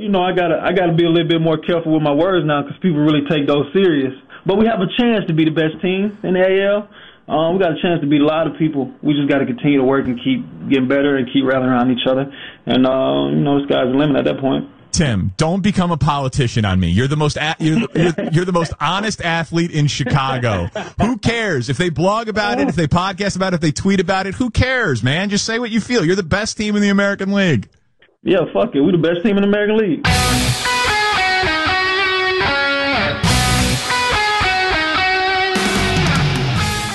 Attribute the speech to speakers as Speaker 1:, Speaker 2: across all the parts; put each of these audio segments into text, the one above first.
Speaker 1: You know, I gotta I gotta be a little bit more careful with my words now because people really take those serious. But we have a chance to be the best team in the AL. Um, we got a chance to beat a lot of people. We just got to continue to work and keep getting better and keep rallying around each other. And uh, you know, sky's the limit at that point.
Speaker 2: Tim, don't become a politician on me. You're the most a- you're, the, you're, you're the most honest athlete in Chicago. Who cares if they blog about it, if they podcast about it, if they tweet about it? Who cares, man? Just say what you feel. You're the best team in the American League.
Speaker 1: Yeah, fuck it. We the best team in the American League.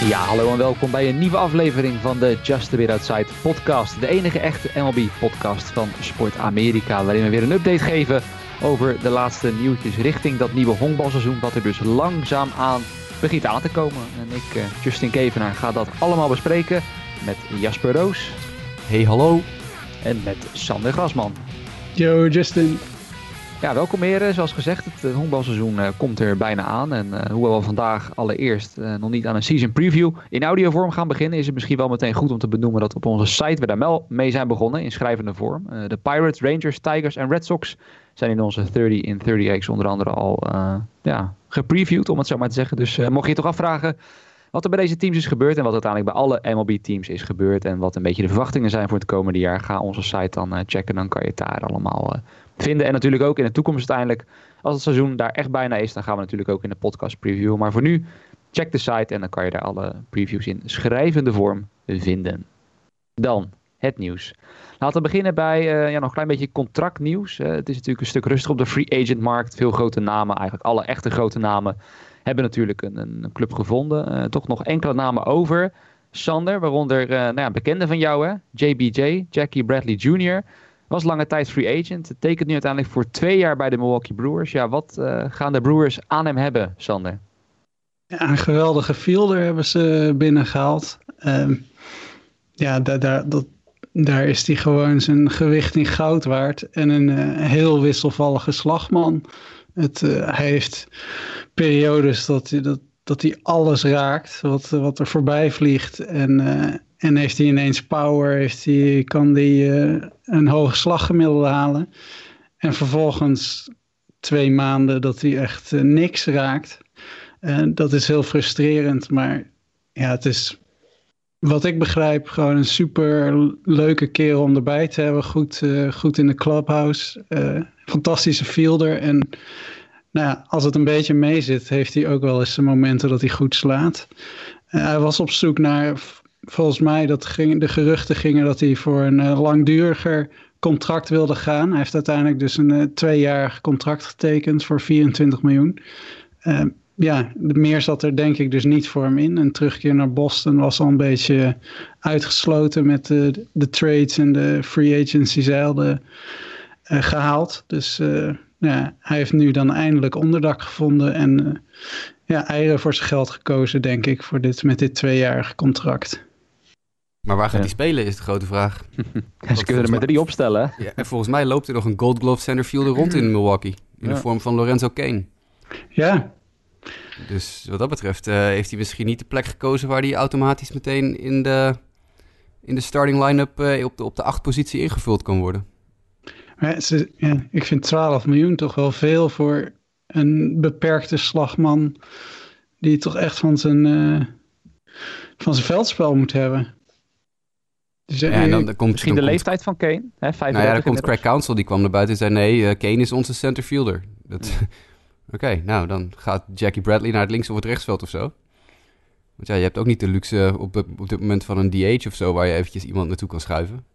Speaker 3: Ja, hallo en welkom bij een nieuwe aflevering van de Just a Bit Outside podcast. De enige echte MLB-podcast van Sport Amerika, waarin we weer een update geven over de laatste nieuwtjes richting dat nieuwe honkbalseizoen, wat er dus langzaam aan begint aan te komen. En ik, eh, Justin Kevenaar, ga dat allemaal bespreken met Jasper Roos.
Speaker 4: Hey, hallo.
Speaker 3: En met Sander Grasman.
Speaker 5: Yo, Justin.
Speaker 3: Ja, welkom heren. Zoals gezegd, het eh, honkbalseizoen uh, komt er bijna aan. En uh, hoewel we vandaag allereerst uh, nog niet aan een season preview in audiovorm gaan beginnen, is het misschien wel meteen goed om te benoemen dat op onze site we daar wel mee zijn begonnen in schrijvende vorm. de Pirates, Rangers, Tigers en Red Sox zijn in onze 30 in 30X onder andere al ja, gepreviewd, om het zo maar te zeggen. Dus mocht je je toch afvragen wat er bij deze teams is gebeurd en wat uiteindelijk bij alle MLB-teams is gebeurd en wat een beetje de verwachtingen zijn voor het komende jaar, ga onze site dan checken. Dan kan je het daar allemaal vinden. En natuurlijk ook in de toekomst uiteindelijk, als het seizoen daar echt bijna is, dan gaan we natuurlijk ook in de podcast previewen. Maar voor nu, check de site en dan kan je daar alle previews in schrijvende vorm vinden. Dan het nieuws. Laten we beginnen bij uh, ja, nog een klein beetje contractnieuws. Het is natuurlijk een stuk rustig op de free agent markt. Veel grote namen, eigenlijk alle echte grote namen, hebben natuurlijk een, een club gevonden. Uh, toch nog enkele namen over. Sander, waaronder nou ja, bekende van jou, hè? JBJ, Jackie Bradley Jr., was lange tijd free agent. Tekent nu uiteindelijk voor twee jaar bij de Milwaukee Brewers. Ja, wat uh, gaan de Brewers aan hem hebben, Sander?
Speaker 5: Ja, een geweldige fielder hebben ze binnengehaald. Um, ja, daar, dat, daar is hij gewoon zijn gewicht in goud waard. En een heel wisselvallige slagman. Het, hij heeft periodes dat hij, dat, dat hij alles raakt wat, wat er voorbij vliegt. En, en heeft hij ineens power, heeft hij, kan hij uh, een hoog slaggemiddelde halen. En vervolgens twee maanden dat hij echt uh, niks raakt. Uh, dat is heel frustrerend, maar ja, het is wat ik begrijp gewoon een super leuke kerel om erbij te hebben. Goed, goed in de clubhouse, fantastische fielder. En nou ja, als het een beetje meezit, heeft hij ook wel eens zijn momenten dat hij goed slaat. hij was op zoek naar volgens mij dat de geruchten gingen dat hij voor een uh, langduriger contract wilde gaan. Hij heeft uiteindelijk dus een uh, tweejarig contract getekend voor 24 miljoen. Ja, meer zat er denk ik dus niet voor hem in. Een terugkeer naar Boston was al een beetje uitgesloten met de, de trades en de free agency hadden gehaald. Dus ja, hij heeft nu dan eindelijk onderdak gevonden en ja, eieren voor zijn geld gekozen, denk ik, voor dit, met dit tweejarige contract.
Speaker 4: Maar waar gaat hij spelen, is de grote vraag.
Speaker 3: Ze kunnen er met drie opstellen.
Speaker 4: Ja, en volgens mij loopt er nog een Gold Glove centerfielder rond in Milwaukee. In de vorm van Lorenzo Kane.
Speaker 5: Ja.
Speaker 4: Dus wat dat betreft uh, heeft hij misschien niet de plek gekozen... waar hij automatisch meteen in de, in de starting line-up uh, op, de, op de acht positie ingevuld kan worden.
Speaker 5: Maar ze, ja, ik vind 12 miljoen toch wel veel voor een beperkte slagman... die toch echt van zijn, uh, van zijn veldspel moet hebben.
Speaker 3: Dus, ja, en dan, dan komt, misschien dan de komt, leeftijd van Kane. Hè,
Speaker 4: nou ja, dan komt Craig Council, die kwam naar buiten en zei... nee, uh, Kane is onze center fielder. Oké, okay, nou, dan gaat Jackie Bradley naar het links of het rechtsveld of zo. Want ja, je hebt ook niet de luxe op, op dit moment van een DH of zo... waar je eventjes iemand naartoe kan schuiven.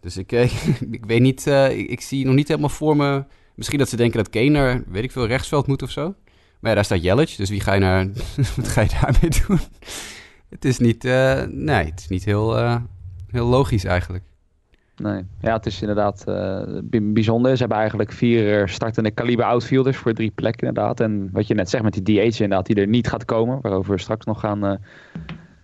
Speaker 4: Dus ik, ik weet niet, uh, ik, zie nog niet helemaal voor me... Misschien dat ze denken dat Kane weet ik veel, rechtsveld moet of zo. Maar ja, daar staat Jelic, dus wie ga je naar... wat ga je daarmee doen? het is niet, uh, nee, het is niet heel... Heel logisch eigenlijk.
Speaker 3: Nee, ja, het is inderdaad bijzonder. Ze hebben eigenlijk vier startende kaliber outfielders voor drie plekken inderdaad. En wat je net zegt met die DH inderdaad, die er niet gaat komen, waarover we straks nog gaan,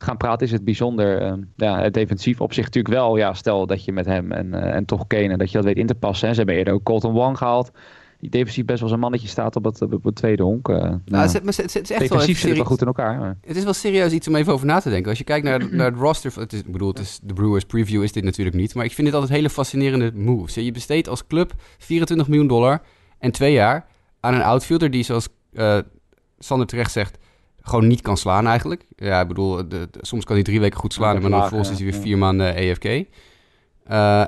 Speaker 3: gaan praten, is het bijzonder. Uh, ja, het defensief op zich natuurlijk wel, ja, stel dat je met hem en, en toch Kane, dat je dat weet in te passen. Hè. Ze hebben eerder ook Colton Wong gehaald. die defensief best wel zijn mannetje staat op het, op het tweede honk. Uh,
Speaker 4: nou,
Speaker 3: nou,
Speaker 4: het, het, het, is echt wel
Speaker 3: defensief zit het wel goed in elkaar. Maar.
Speaker 4: Het is wel serieus iets om even over na te denken. Als je kijkt naar, naar het roster, het is, ik bedoel, het is, de Brewers preview is dit natuurlijk niet, maar ik vind dit altijd hele fascinerende moves. Je besteedt als club 24 miljoen dollar en twee jaar aan een outfielder die, zoals uh, Sander terecht zegt, gewoon niet kan slaan eigenlijk. Ja, ik bedoel, de, soms kan hij drie weken goed slaan, maar dan volgens is hij weer vier maanden EFK. Uh,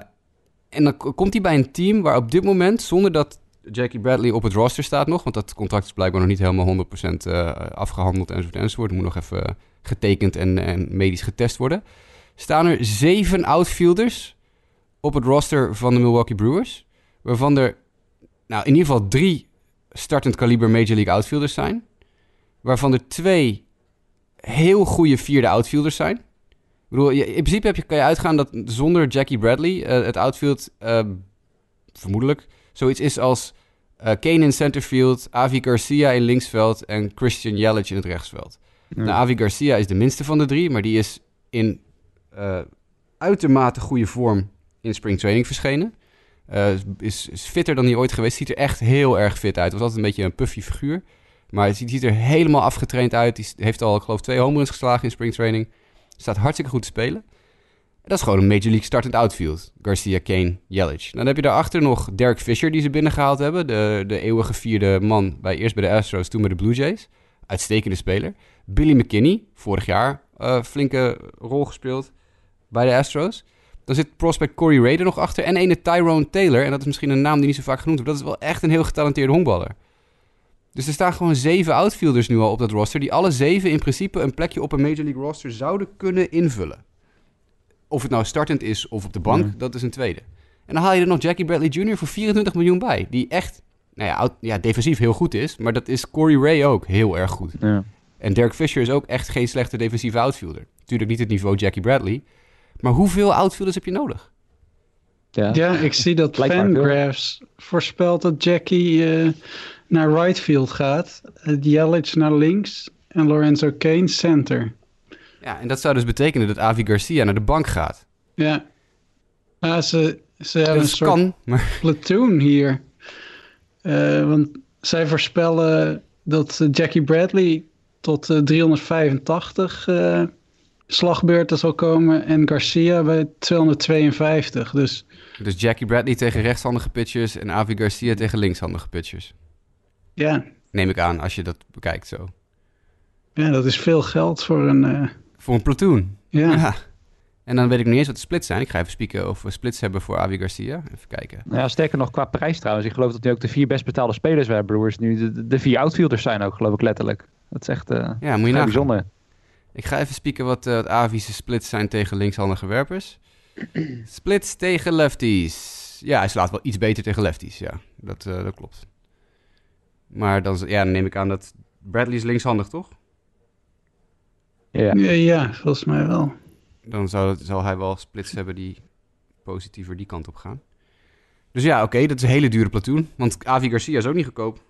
Speaker 4: en dan komt hij bij een team waar op dit moment, zonder dat Jackie Bradley op het roster staat nog, want dat contract is blijkbaar nog niet helemaal 100% uh, afgehandeld enzovoort enzovoort. Het moet nog even getekend en, en medisch getest worden. Staan er zeven outfielders op het roster van de Milwaukee Brewers, waarvan er nou, in ieder geval drie startend kaliber Major League outfielders zijn. Waarvan er twee heel goede vierde outfielders zijn. Ik bedoel, in principe heb je, kan je uitgaan dat zonder Jackie Bradley uh, het outfield uh, vermoedelijk zoiets is als uh, Kane in centerfield, Avi Garcia in linksveld en Christian Yelich in het rechtsveld. Ja. Nou, Avi Garcia is de minste van de drie, maar die is in uitermate goede vorm in spring training verschenen. Is, is, fitter dan hij ooit geweest. Ziet er echt heel erg fit uit. Was altijd een beetje een puffy figuur. Maar hij ziet, er helemaal afgetraind uit. Hij heeft al, ik geloof, twee home runs geslagen in springtraining. Staat hartstikke goed te spelen. Dat is gewoon een Major League startend outfield. Garcia, Kane, Yelich. Dan heb je daarachter nog Derek Fisher, die ze binnengehaald hebben. De, de eeuwige vierde man, bij, eerst bij de Astros, toen bij de Blue Jays. Uitstekende speler. Billy McKinney, vorig jaar uh, flinke rol gespeeld bij de Astros. Dan zit prospect Corey Ray er nog achter. En ene Tyrone Taylor. En dat is misschien een naam die niet zo vaak genoemd wordt. Dat is wel echt een heel getalenteerde honkballer. Dus er staan gewoon zeven outfielders nu al op dat roster. Die alle zeven in principe een plekje op een Major League roster zouden kunnen invullen. Of het nou startend is of op de bank, ja. dat is een tweede. En dan haal je er nog Jackie Bradley Jr. voor 24 miljoen bij. Die echt, nou ja, ja defensief heel goed is. Maar dat is Corey Ray ook heel erg goed.
Speaker 3: Ja.
Speaker 4: En Derek Fisher is ook echt geen slechte defensieve outfielder. Natuurlijk niet het niveau Jackie Bradley. Maar hoeveel outfielders heb je nodig?
Speaker 5: Ja, ja ik zie dat Fangraphs voorspelt dat Jackie uh, naar right field gaat. Yelich naar links en Lorenzo Kane center.
Speaker 4: Ja, en dat zou dus betekenen dat Avi Garcia naar de bank gaat.
Speaker 5: Ja. Ah, ze, ze hebben een soort
Speaker 4: kan, maar...
Speaker 5: platoon hier. Uh, want zij voorspellen dat Jackie Bradley tot uh, 385 uh, slagbeurten zal komen en Garcia bij 252. Dus,
Speaker 4: dus Jackie Bradley tegen rechtshandige pitchers en Avi Garcia tegen linkshandige pitchers.
Speaker 5: Ja.
Speaker 4: Neem ik aan als je dat bekijkt zo.
Speaker 5: Ja, dat is veel geld voor een... Uh...
Speaker 4: Voor een platoon.
Speaker 5: Ja. ja.
Speaker 4: En dan weet ik niet eens wat de splits zijn. Ik ga even spieken of we splits hebben voor Avi Garcia. Even kijken.
Speaker 3: Nou ja, sterker nog qua prijs trouwens. Ik geloof dat nu ook de vier best betaalde spelers bij Brewers nu de, de vier outfielders zijn ook, geloof ik letterlijk. Dat is echt uh,
Speaker 4: ja, moet je
Speaker 3: bijzonder.
Speaker 4: Ik ga even spieken wat uh, Avi's splits zijn tegen linkshandige werpers. splits tegen lefties. Ja, hij slaat wel iets beter tegen lefties. Ja, dat, uh, dat klopt. Maar dan, ja, dan neem ik aan dat Bradley is linkshandig, toch?
Speaker 5: Ja, ja, ja volgens mij wel.
Speaker 4: Dan zou, zal hij wel splits hebben die positiever die kant op gaan. Dus ja, oké, okay, dat is een hele dure platoon. Want Avi Garcia is ook niet goedkoop.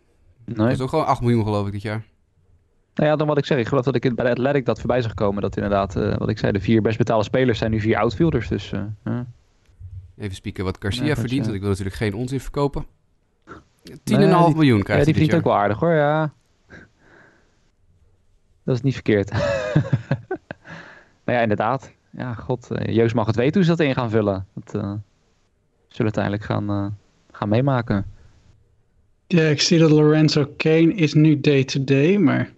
Speaker 3: Nee.
Speaker 4: Dat is ook gewoon 8 miljoen geloof ik dit jaar.
Speaker 3: Nou ja, dan wat ik zeg. Ik geloof dat ik bij de Athletic dat voorbij zag komen. Dat inderdaad, uh, wat ik zei, de vier best betaalde spelers zijn nu vier outfielders. Dus, uh, uh.
Speaker 4: Even spieken wat Garcia ja, verdient.
Speaker 3: ja.
Speaker 4: Want ik wil natuurlijk geen onzin verkopen. 10,5
Speaker 3: Nee,
Speaker 4: miljoen
Speaker 3: die-
Speaker 4: krijgt
Speaker 3: Ja,
Speaker 4: hij
Speaker 3: die
Speaker 4: dit
Speaker 3: verdient
Speaker 4: jaar.
Speaker 3: ook wel aardig hoor, ja. Dat is niet verkeerd. nou ja, inderdaad. Ja, god. eh, Joost mag het weten hoe ze dat in gaan vullen. Dat eh, zullen we uiteindelijk gaan, eh, gaan meemaken.
Speaker 5: Ja, ik zie dat Lorenzo Kane is nu day-to-day, maar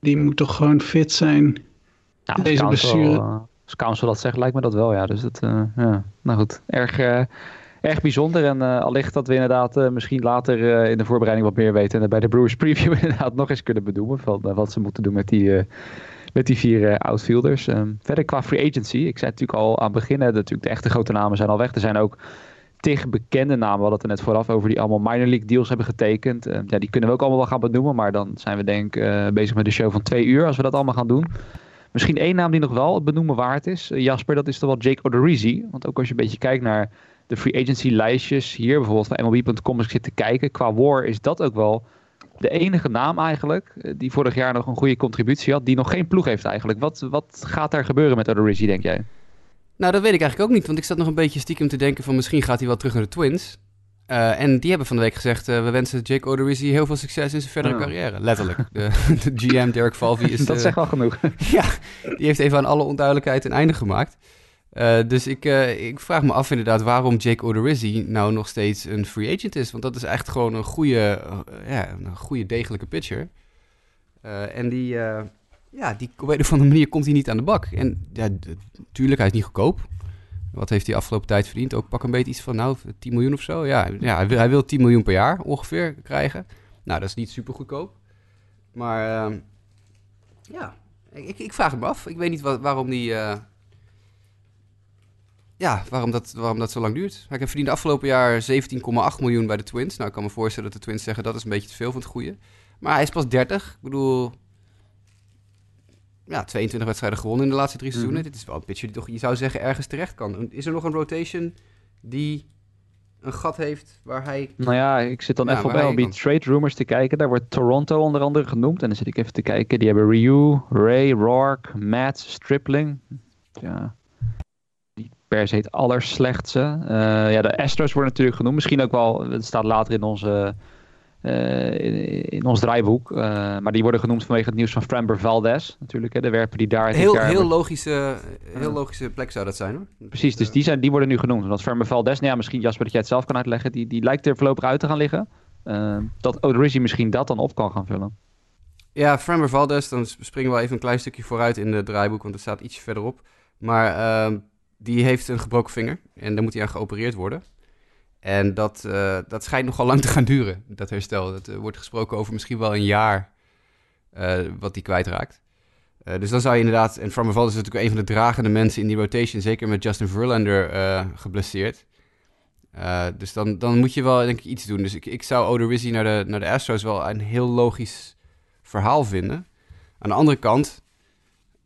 Speaker 5: die moet toch gewoon fit zijn.
Speaker 3: Nou,
Speaker 5: Deze
Speaker 3: als Council,
Speaker 5: blessure.
Speaker 3: als Council dat zegt, lijkt me dat wel, ja. Dus dat, eh, ja. Nou goed, erg, erg bijzonder. En eh, allicht dat we inderdaad eh, misschien later eh, in de voorbereiding wat meer weten. En bij de Brewers Preview inderdaad nog eens kunnen bedoelen van wat ze moeten doen met die, met die vier outfielders. Ehm, verder qua free agency, ik zei natuurlijk al aan het begin, hè, natuurlijk de echte grote namen zijn al weg. Er zijn ook tig bekende namen, we hadden het er net vooraf over, die allemaal minor league deals hebben getekend. Eh, ja, die kunnen we ook allemaal wel gaan benoemen, maar dan zijn we denk ik bezig met een show van twee uur als we dat allemaal gaan doen. Misschien één naam die nog wel het benoemen waard is. Jasper, dat is toch wel Jake Odorizzi. Want ook als je een beetje kijkt naar de free agency lijstjes hier, bijvoorbeeld van MLB.com, als ik zit te kijken, qua war is dat ook wel de enige naam eigenlijk, eh, die vorig jaar nog een goede contributie had, die nog geen ploeg heeft eigenlijk. Wat, wat gaat daar gebeuren met Odorizzi, denk jij?
Speaker 4: Nou, dat weet ik eigenlijk ook niet. Want ik zat nog een beetje stiekem te denken van misschien gaat hij wel terug naar de Twins. Eh, en die hebben van de week gezegd, eh, we wensen Jake Odorizzi heel veel succes in zijn verdere
Speaker 3: Oh.
Speaker 4: carrière. Letterlijk. De, de GM, Derek Falvey, is...
Speaker 3: dat
Speaker 4: eh,
Speaker 3: zegt wel genoeg.
Speaker 4: ja, die heeft even aan alle onduidelijkheid een einde gemaakt. Eh, dus ik, eh, ik vraag me af inderdaad waarom Jake Odorizzi nou nog steeds een free agent is. Want dat is echt gewoon een goede, eh, ja, een goede degelijke pitcher. En die, ja, die, op een of andere manier komt hij niet aan de bak. En ja, tuurlijk, hij is niet goedkoop. Wat heeft hij afgelopen tijd verdiend? Ook pak een beetje iets van, nou, 10 miljoen of zo. Ja, ja hij, wil, hij wil 10 miljoen per jaar ongeveer krijgen. Nou, dat is niet super goedkoop. Maar ehm, ja, ik, ik vraag het me af. Ik weet niet wat, waarom die... ja, waarom dat, waarom dat zo lang duurt. Hij verdiende afgelopen jaar 17,8 miljoen bij de Twins. Nou, ik kan me voorstellen dat de Twins zeggen dat is een beetje te veel van het goede. Maar hij is pas 30. Ik bedoel, ja, 22 wedstrijden gewonnen in de laatste drie seizoenen. Dit is wel een pitcher die toch, je zou zeggen, ergens terecht kan. Is er nog een rotation die een gat heeft waar hij...
Speaker 3: Nou ja, ik zit dan
Speaker 4: Ja,
Speaker 3: even op MLB
Speaker 4: kan.
Speaker 3: Trade Rumors te kijken. Daar wordt Toronto onder andere genoemd. En dan zit ik even te kijken. Die hebben Ryu, Ray, Rourke, Matt, Stripling. Ja, per se het allerslechtste. Eh, ja, de Astros worden natuurlijk genoemd. Misschien ook wel, het staat later in onze... eh, in, in ons draaiboek. Eh, maar die worden genoemd vanwege het nieuws van Framber Valdez. Natuurlijk, hè, de werper die daar...
Speaker 4: Heel, heel, logische, heel logische plek zou dat zijn, hoor.
Speaker 3: Precies, dus die, zijn, die worden nu genoemd. Want Framber Valdez, nou ja, misschien Jasper dat jij het zelf kan uitleggen, die, die lijkt er voorlopig uit te gaan liggen. Eh, dat Odorizzi misschien dat dan op kan gaan vullen.
Speaker 4: Ja, Framber Valdez, dan springen we even een klein stukje vooruit in het draaiboek, want het staat ietsje verderop. Maar ehm, die heeft een gebroken vinger en daar moet hij aan geopereerd worden. En dat, eh, dat schijnt nogal lang te gaan duren, dat herstel. Dat wordt gesproken over misschien wel een jaar eh, wat die kwijtraakt. Eh, dus dan zou je inderdaad... En Framber Valdez is natuurlijk een van de dragende mensen in die rotation. Zeker met Justin Verlander eh, geblesseerd. Eh, dus dan, dan moet je wel denk ik iets doen. Dus ik, ik zou Odorizzi naar de, naar de Astros wel een heel logisch verhaal vinden. Aan de andere kant,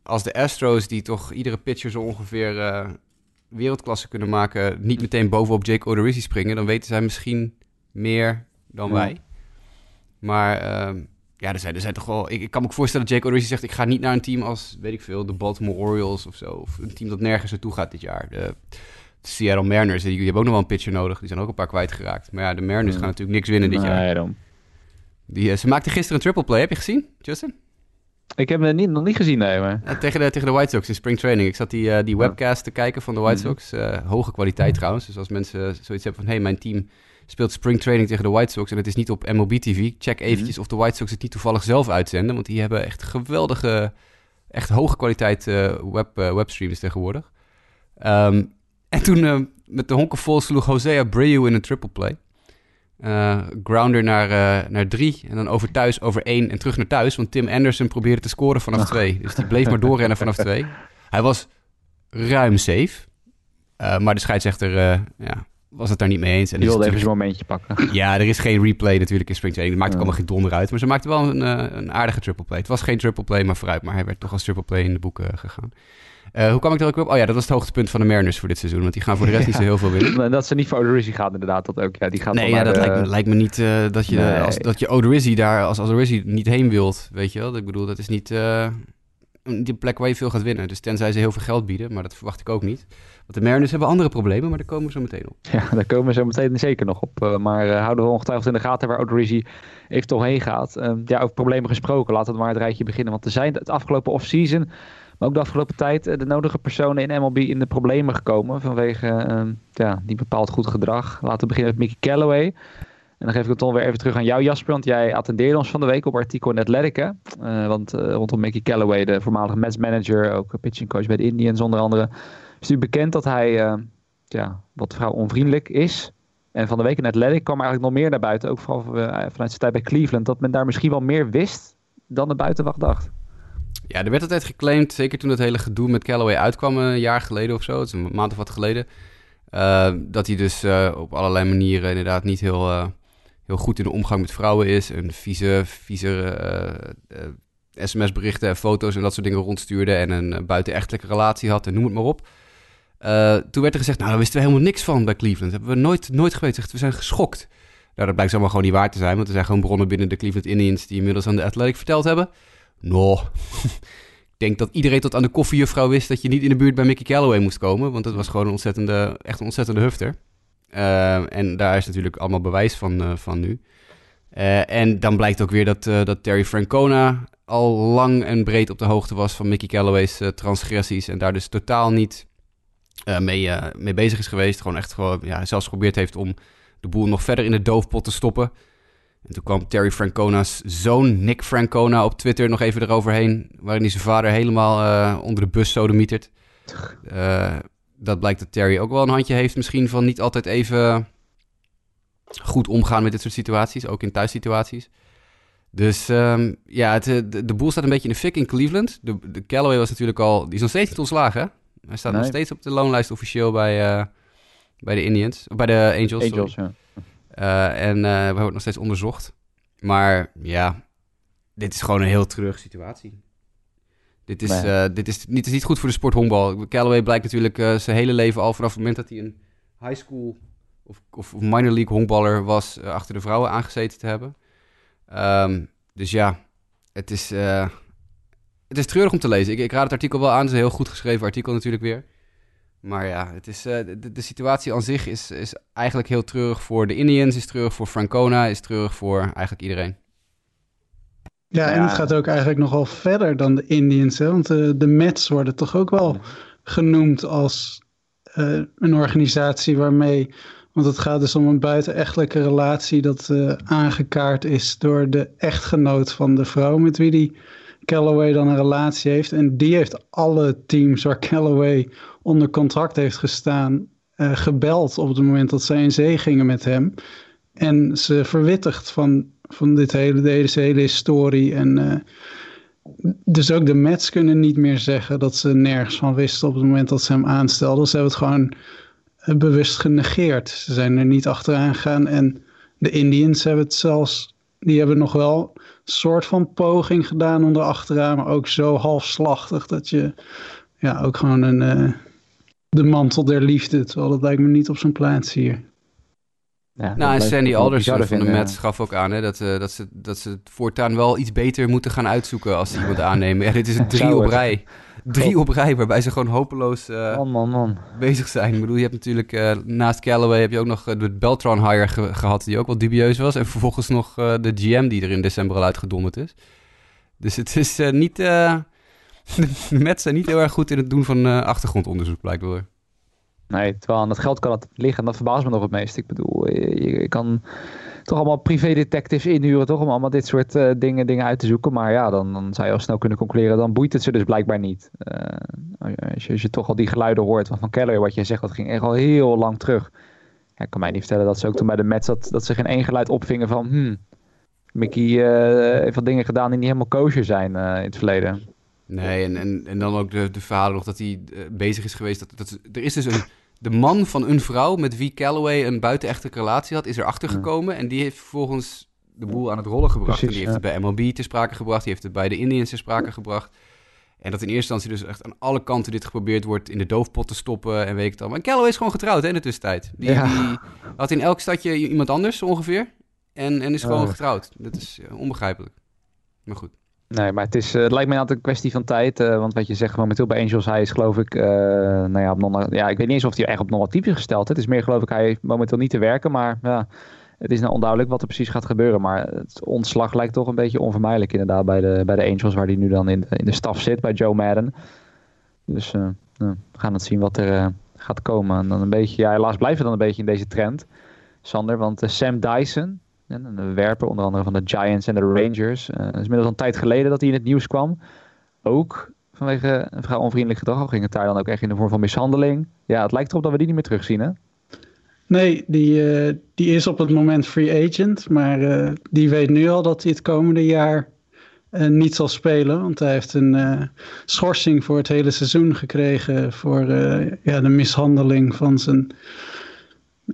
Speaker 4: als de Astros, die toch iedere pitcher zo ongeveer eh, wereldklasse kunnen maken, niet meteen bovenop Jake Odorizzi springen, dan weten zij misschien meer dan
Speaker 3: Ja.
Speaker 4: wij. Maar ehm, ja, er zijn, er zijn toch wel. Ik, ik kan me ook voorstellen dat Jake Odorizzi zegt: ik ga niet naar een team als, weet ik veel, de Baltimore Orioles of zo, of een team dat nergens naartoe gaat dit jaar. De, de Seattle Mariners, die, die hebben ook nog wel een pitcher nodig. Die zijn ook een paar kwijtgeraakt. Maar ja, de Mariners
Speaker 3: Ja.
Speaker 4: gaan natuurlijk niks winnen dit jaar.
Speaker 3: Nee, dan.
Speaker 4: Die, eh, ze maakten gisteren een triple play. Heb je gezien, Justin?
Speaker 3: Ik heb het niet, nog niet gezien, nee. Maar...
Speaker 4: Ja, tegen, de, tegen de White Sox in spring training. Ik zat die, eh, die webcast te kijken van de White
Speaker 3: Mhm.
Speaker 4: Sox. Eh, hoge kwaliteit trouwens. Dus als mensen zoiets hebben van... hey, mijn team speelt spring training tegen de White Sox... en het is niet op MLB TV... check eventjes of de White Sox het niet toevallig zelf uitzenden. Want die hebben echt geweldige... echt hoge kwaliteit eh, web, webstreams tegenwoordig. Ehm, en toen met de honken vol sloeg Jose Abreu in een triple play. Eh, grounder naar, eh, naar drie en dan over thuis over één en terug naar thuis. Want Tim Anderson probeerde te scoren vanaf twee. Dus die bleef maar doorrennen vanaf twee. Hij was ruim safe. Eh, maar de scheidsrechter ja, was het daar niet mee eens. En
Speaker 3: Die wilde even zijn momentje pakken.
Speaker 4: ja, er is geen replay natuurlijk in spring training. Dat maakt ook allemaal geen donder uit. Maar ze maakte wel een, een aardige triple play. Het was geen triple play, maar vooruit. Maar hij werd toch als triple play in de boeken gegaan. Eh, hoe kwam ik er ook op? Oh ja, dat was het hoogtepunt van de Mariners voor dit seizoen. Want die gaan voor de rest niet zo heel veel winnen.
Speaker 3: En dat ze niet voor Odorizzi gaat inderdaad, dat ook. Ja, die gaat
Speaker 4: Nee, ja, dat
Speaker 3: de-
Speaker 4: lijkt, me, lijkt me niet eh, dat, je,
Speaker 3: Nee.
Speaker 4: als, dat je Odorizzi daar als Odorizzi niet heen wilt. Weet je wel? Ik bedoel, dat is niet eh, een die plek waar je veel gaat winnen. Dus tenzij ze heel veel geld bieden, maar dat verwacht ik ook niet. Want de Mariners hebben andere problemen, maar daar komen we zo meteen op.
Speaker 3: Ja, daar komen we zo meteen zeker nog op. Eh, maar eh, houden we ongetwijfeld in de gaten waar Odorizzi eventueel heen gaat. Eh, ja, over problemen gesproken. Laten we maar het rijtje beginnen. Want er zijn het afgelopen offseason, ook de afgelopen tijd, eh, de nodige personen in MLB in de problemen gekomen. Vanwege eh, ja, niet bepaald goed gedrag. Laten we beginnen met Mickey Callaway. En dan geef ik het dan weer even terug aan jou, Jasper. Want jij attendeerde ons van de week op artikel in Athletic. Eh, want eh, rondom Mickey Callaway, de voormalige Mets manager, ook pitching coach bij de Indians onder andere. Is nu bekend dat hij eh, ja, wat vrouw onvriendelijk is. En van de week in Athletic kwam eigenlijk nog meer naar buiten. Ook vooral vanuit zijn tijd bij Cleveland. Dat men daar misschien wel meer wist dan de buitenwacht dacht.
Speaker 4: Ja, er werd altijd geclaimd, zeker toen het hele gedoe met Callaway uitkwam een jaar geleden of zo, het is een maand of wat geleden, eh, dat hij dus eh, op allerlei manieren inderdaad niet heel, eh, heel goed in de omgang met vrouwen is. En vieze, vieze eh, eh, sms-berichten en foto's en dat soort dingen rondstuurde en een eh, buitenechtelijke relatie had en noem het maar op. Eh, toen werd er gezegd, nou, daar wisten we helemaal niks van bij Cleveland. Dat hebben we nooit, nooit geweten. We zijn geschokt. Nou, dat blijkt allemaal gewoon niet waar te zijn, want er zijn gewoon bronnen binnen de Cleveland Indians die inmiddels aan de Athletic verteld hebben. Nou, ik denk dat iedereen tot aan de koffiejuffrouw wist dat je niet in de buurt bij Mickey Callaway moest komen. Want dat was gewoon een ontzettende, echt een ontzettende hufter. Uh, en daar is natuurlijk allemaal bewijs van, uh, van nu. Uh, en dan blijkt ook weer dat, dat Terry Francona al lang en breed op de hoogte was van Mickey Callaway's transgressies. En daar dus totaal niet mee, mee bezig is geweest. Gewoon echt gewoon, ja, zelfs geprobeerd heeft om de boel nog verder in de doofpot te stoppen. En toen kwam Terry Francona's zoon, Nick Francona, op Twitter nog even eroverheen. Waarin hij zijn vader helemaal uh, onder de bus sodemietert. Uh, dat blijkt dat Terry ook wel een handje heeft, misschien van niet altijd even goed omgaan met dit soort situaties, ook in thuissituaties. Dus um, ja, het, de, de, boel staat een beetje in de fik in Cleveland. De, de Callaway was natuurlijk al, die is nog steeds niet ontslagen. Hè? Hij staat nee. nog steeds op de loonlijst officieel bij, uh, bij de Indians, bij de Angels.
Speaker 3: Angels, ja.
Speaker 4: Uh, en uh, we worden nog steeds onderzocht. Maar ja, dit is gewoon een heel terug situatie. Dit is, nee. uh, dit, is, niet, is niet goed voor de sport honkbal. Callaway blijkt natuurlijk zijn hele leven al vanaf het moment dat hij een high school of, of minor league honkballer was, achter de vrouwen aangezeten te hebben. Um, dus ja, het is, het is treurig om te lezen. Ik, ik raad het artikel wel aan. Het is een heel goed geschreven artikel natuurlijk weer. Maar ja, het is, uh, de, de, situatie aan zich is, is eigenlijk heel treurig voor de Indians, is treurig voor Francona, is treurig voor eigenlijk iedereen.
Speaker 5: Ja, en het gaat ook eigenlijk nogal verder dan de Indians, hè? want de, de Mets worden toch ook wel genoemd als uh, een organisatie waarmee, want het gaat dus om een buitenechtelijke relatie dat uh, aangekaart is door de echtgenoot van de vrouw met wie die Callaway dan een relatie heeft. En die heeft alle teams waar Callaway onder contract heeft gestaan, uh, gebeld op het moment dat zij in zee gingen met hem. En ze verwittigt van, van dit hele, deze hele historie. En uh, dus ook de Mets kunnen niet meer zeggen dat ze nergens van wisten op het moment dat ze hem aanstelden. Ze hebben het gewoon uh, bewust genegeerd. Ze zijn er niet achteraan gegaan. En de Indians hebben het zelfs, die hebben nog wel een soort van poging gedaan om erachteraan, maar ook zo halfslachtig dat je ja, ook gewoon een de mantel der liefde. Terwijl dat lijkt me niet op zijn plaats hier.
Speaker 4: Ja, nou, en Sandy Alderson van de Mets gaf ook aan hè, dat, uh, dat, ze, dat ze het voortaan wel iets beter moeten gaan uitzoeken als ze iemand aannemen. Ja, dit is een drie op rij. Drie op rij, waarbij ze gewoon hopeloos uh,
Speaker 3: man, man, man.
Speaker 4: bezig zijn. Ik bedoel, je hebt natuurlijk uh, naast Callaway heb je ook nog de Beltron hire ge gehad, die ook wel dubieus was. En vervolgens nog de GM die er in december al uitgedonderd is. Dus het is niet de Mets zijn niet heel erg goed in het doen van uh, achtergrondonderzoek, blijkbaar.
Speaker 3: Nee, terwijl aan dat geld kan het liggen. En dat verbaast me nog het meest. Ik bedoel, je, kan toch allemaal privé-detectives inhuren, toch? Om allemaal dit soort uh, dingen, dingen uit te zoeken. Maar ja, dan, dan zou je al snel kunnen concluderen, dan boeit het ze dus blijkbaar niet. Uh, als, je, toch al die geluiden hoort van, van Keller, wat je zegt, dat ging echt al heel lang terug. Ik kan mij niet vertellen dat ze ook toen bij de Mets, dat, dat ze geen één geluid opvingen van, hmm, Mickey uh, heeft wat dingen gedaan die niet helemaal kosher zijn in het verleden.
Speaker 4: Nee, en, en, en dan ook de, de verhalen nog dat hij uh, bezig is geweest. Dat, dat, er is dus een, de man van een vrouw met wie Calloway een buitenechtelijke relatie had, is erachter gekomen. Ja. En die heeft vervolgens de boel aan het rollen gebracht. Precies, en die heeft ja. het bij MLB te sprake gebracht. Die heeft het bij de Indians te sprake gebracht. En dat in eerste instantie dus echt aan alle kanten dit geprobeerd wordt in de doofpot te stoppen en weet ik het allemaal. En Calloway is gewoon getrouwd hè, in de tussentijd. Die, ja. die had in elk stadje iemand anders ongeveer. En, en is gewoon oh. getrouwd. Dat is uh, onbegrijpelijk. Maar goed.
Speaker 3: Nee, maar het, is, uh, het lijkt mij altijd een kwestie van tijd. Uh, want wat je zegt momenteel bij Angels, hij is geloof ik, uh, nou ja, op non ja, ik weet niet eens of hij echt op normatief is gesteld. Het is meer geloof ik, hij momenteel niet te werken. Maar ja, het is nou onduidelijk wat er precies gaat gebeuren. Maar het ontslag lijkt toch een beetje onvermijdelijk inderdaad bij de, bij de Angels, waar hij nu dan in de, in de staf zit, bij Joe Madden. Dus we gaan het zien wat er gaat komen. En dan een beetje, ja, helaas blijven we dan een beetje in deze trend, Sander. Want Sam Dyson, een werper, onder andere van de Giants en de Rangers. Uh, het is inmiddels een tijd geleden dat hij in het nieuws kwam. Ook vanwege een vrij onvriendelijk gedrag. Al ging het daar dan ook echt in de vorm van mishandeling. Ja, het lijkt erop dat we die niet meer terugzien, hè?
Speaker 5: Nee, die, uh, die is op het moment free agent. Maar uh, die weet nu al dat hij het komende jaar niet zal spelen. Want hij heeft een schorsing voor het hele seizoen gekregen. Voor ja, de mishandeling van zijn,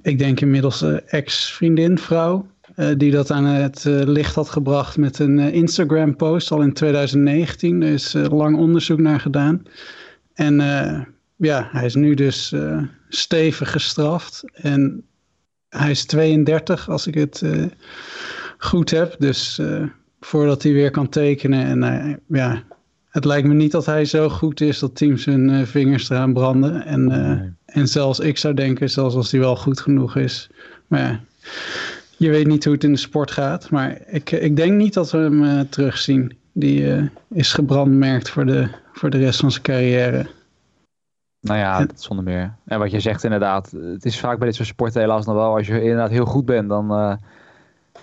Speaker 5: ik denk inmiddels ex-vriendin, vrouw. Uh, die dat aan het uh, licht had gebracht met een uh, Instagram-post al in 2019. Er is lang onderzoek naar gedaan. En ja, hij is nu dus stevig gestraft. En hij is 32, als ik het goed heb. Dus voordat hij weer kan tekenen. En ja, het lijkt me niet dat hij zo goed is dat teams hun vingers eraan branden. En nee. en zelfs ik zou denken, zelfs als hij wel goed genoeg is. Maar ja, je weet niet hoe het in de sport gaat. Maar ik, ik denk niet dat we hem uh, terugzien. Die uh, is gebrandmerkt voor de, voor de rest van zijn carrière.
Speaker 3: Nou ja, dat zonder meer. En wat je zegt inderdaad, het is vaak bij dit soort sporten helaas nog wel. Als je inderdaad heel goed bent, dan uh,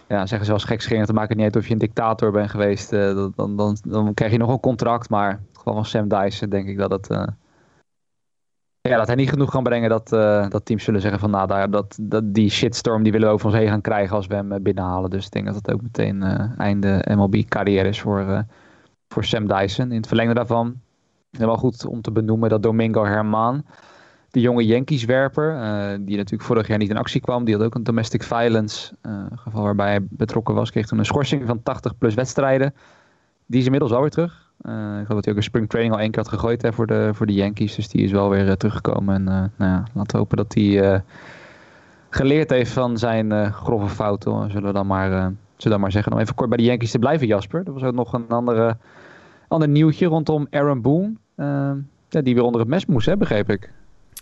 Speaker 3: ja, zeggen ze wel gekscherend. Dan maakt het niet uit of je een dictator bent geweest. dan, dan, dan, dan, krijg je nog een contract. Maar in het geval van Sam Dyson denk ik dat het ja, dat hij niet genoeg kan brengen dat, uh, dat teams zullen zeggen van nou, daar, dat, dat, die shitstorm die willen we over ons heen gaan krijgen als we hem eh, binnenhalen. Dus ik denk dat het ook meteen uh, einde MLB carrière is voor, voor Sam Dyson. In het verlengde daarvan, wel goed om te benoemen dat Domingo Herman, de jonge Yankees-werper, die natuurlijk vorig jaar niet in actie kwam, die had ook een domestic violence geval waarbij hij betrokken was, kreeg toen een schorsing van 80 plus wedstrijden. Die is inmiddels alweer terug. Uh, ik geloof dat hij ook een spring training al één keer had gegooid hè, voor, de, voor de Yankees. Dus die is wel weer uh, teruggekomen. En uh, nou ja, laten we hopen dat hij geleerd heeft van zijn grove fouten. Zullen we dan maar, zullen dan maar zeggen. Om even kort bij de Yankees te blijven, Jasper. Er was ook nog een andere, ander nieuwtje rondom Aaron Boone. Die weer onder het mes moest, hè, begreep ik.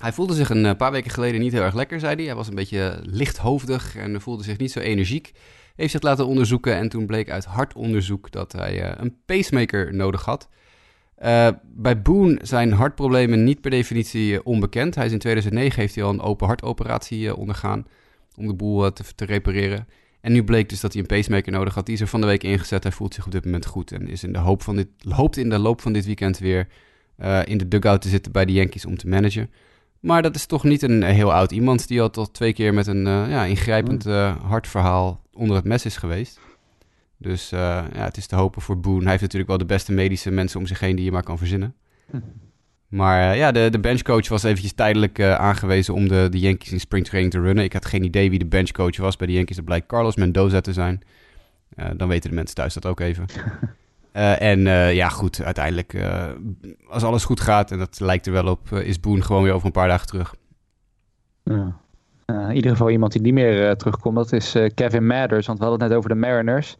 Speaker 4: Hij voelde zich een paar weken geleden niet heel erg lekker, zei hij. Hij was een beetje lichthoofdig en voelde zich niet zo energiek heeft zich laten onderzoeken en toen bleek uit hartonderzoek dat hij uh, een pacemaker nodig had. Uh, bij Boone zijn hartproblemen niet per definitie uh, onbekend. Hij is in 2009 heeft hij al een open hartoperatie ondergaan om de boel te, te, repareren. En nu bleek dus dat hij een pacemaker nodig had. Die is er van de week ingezet. Hij voelt zich op dit moment goed en is in de hoop van dit, hoopt in de loop van dit weekend weer in de dugout te zitten bij de Yankees om te managen. Maar dat is toch niet een heel oud iemand die al tot twee keer met een ja, ingrijpend hartverhaal onder het mes is geweest. Dus uh, ja, het is te hopen voor Boone. Hij heeft natuurlijk wel de beste medische mensen om zich heen die je maar kan verzinnen. Maar uh, ja, de, de benchcoach was eventjes tijdelijk uh, aangewezen om de, de Yankees in springtraining te runnen. Ik had geen idee wie de benchcoach was bij de Yankees. Dat blijkt Carlos Mendoza te zijn. dan weten de mensen thuis dat ook even. en ja, goed, uiteindelijk, als alles goed gaat, en dat lijkt er wel op, is Boone gewoon weer over een paar dagen terug.
Speaker 3: Ja. Uh, in ieder geval iemand die niet meer uh, terugkomt, dat is uh, Kevin Mathers. Want we hadden het net over de Mariners.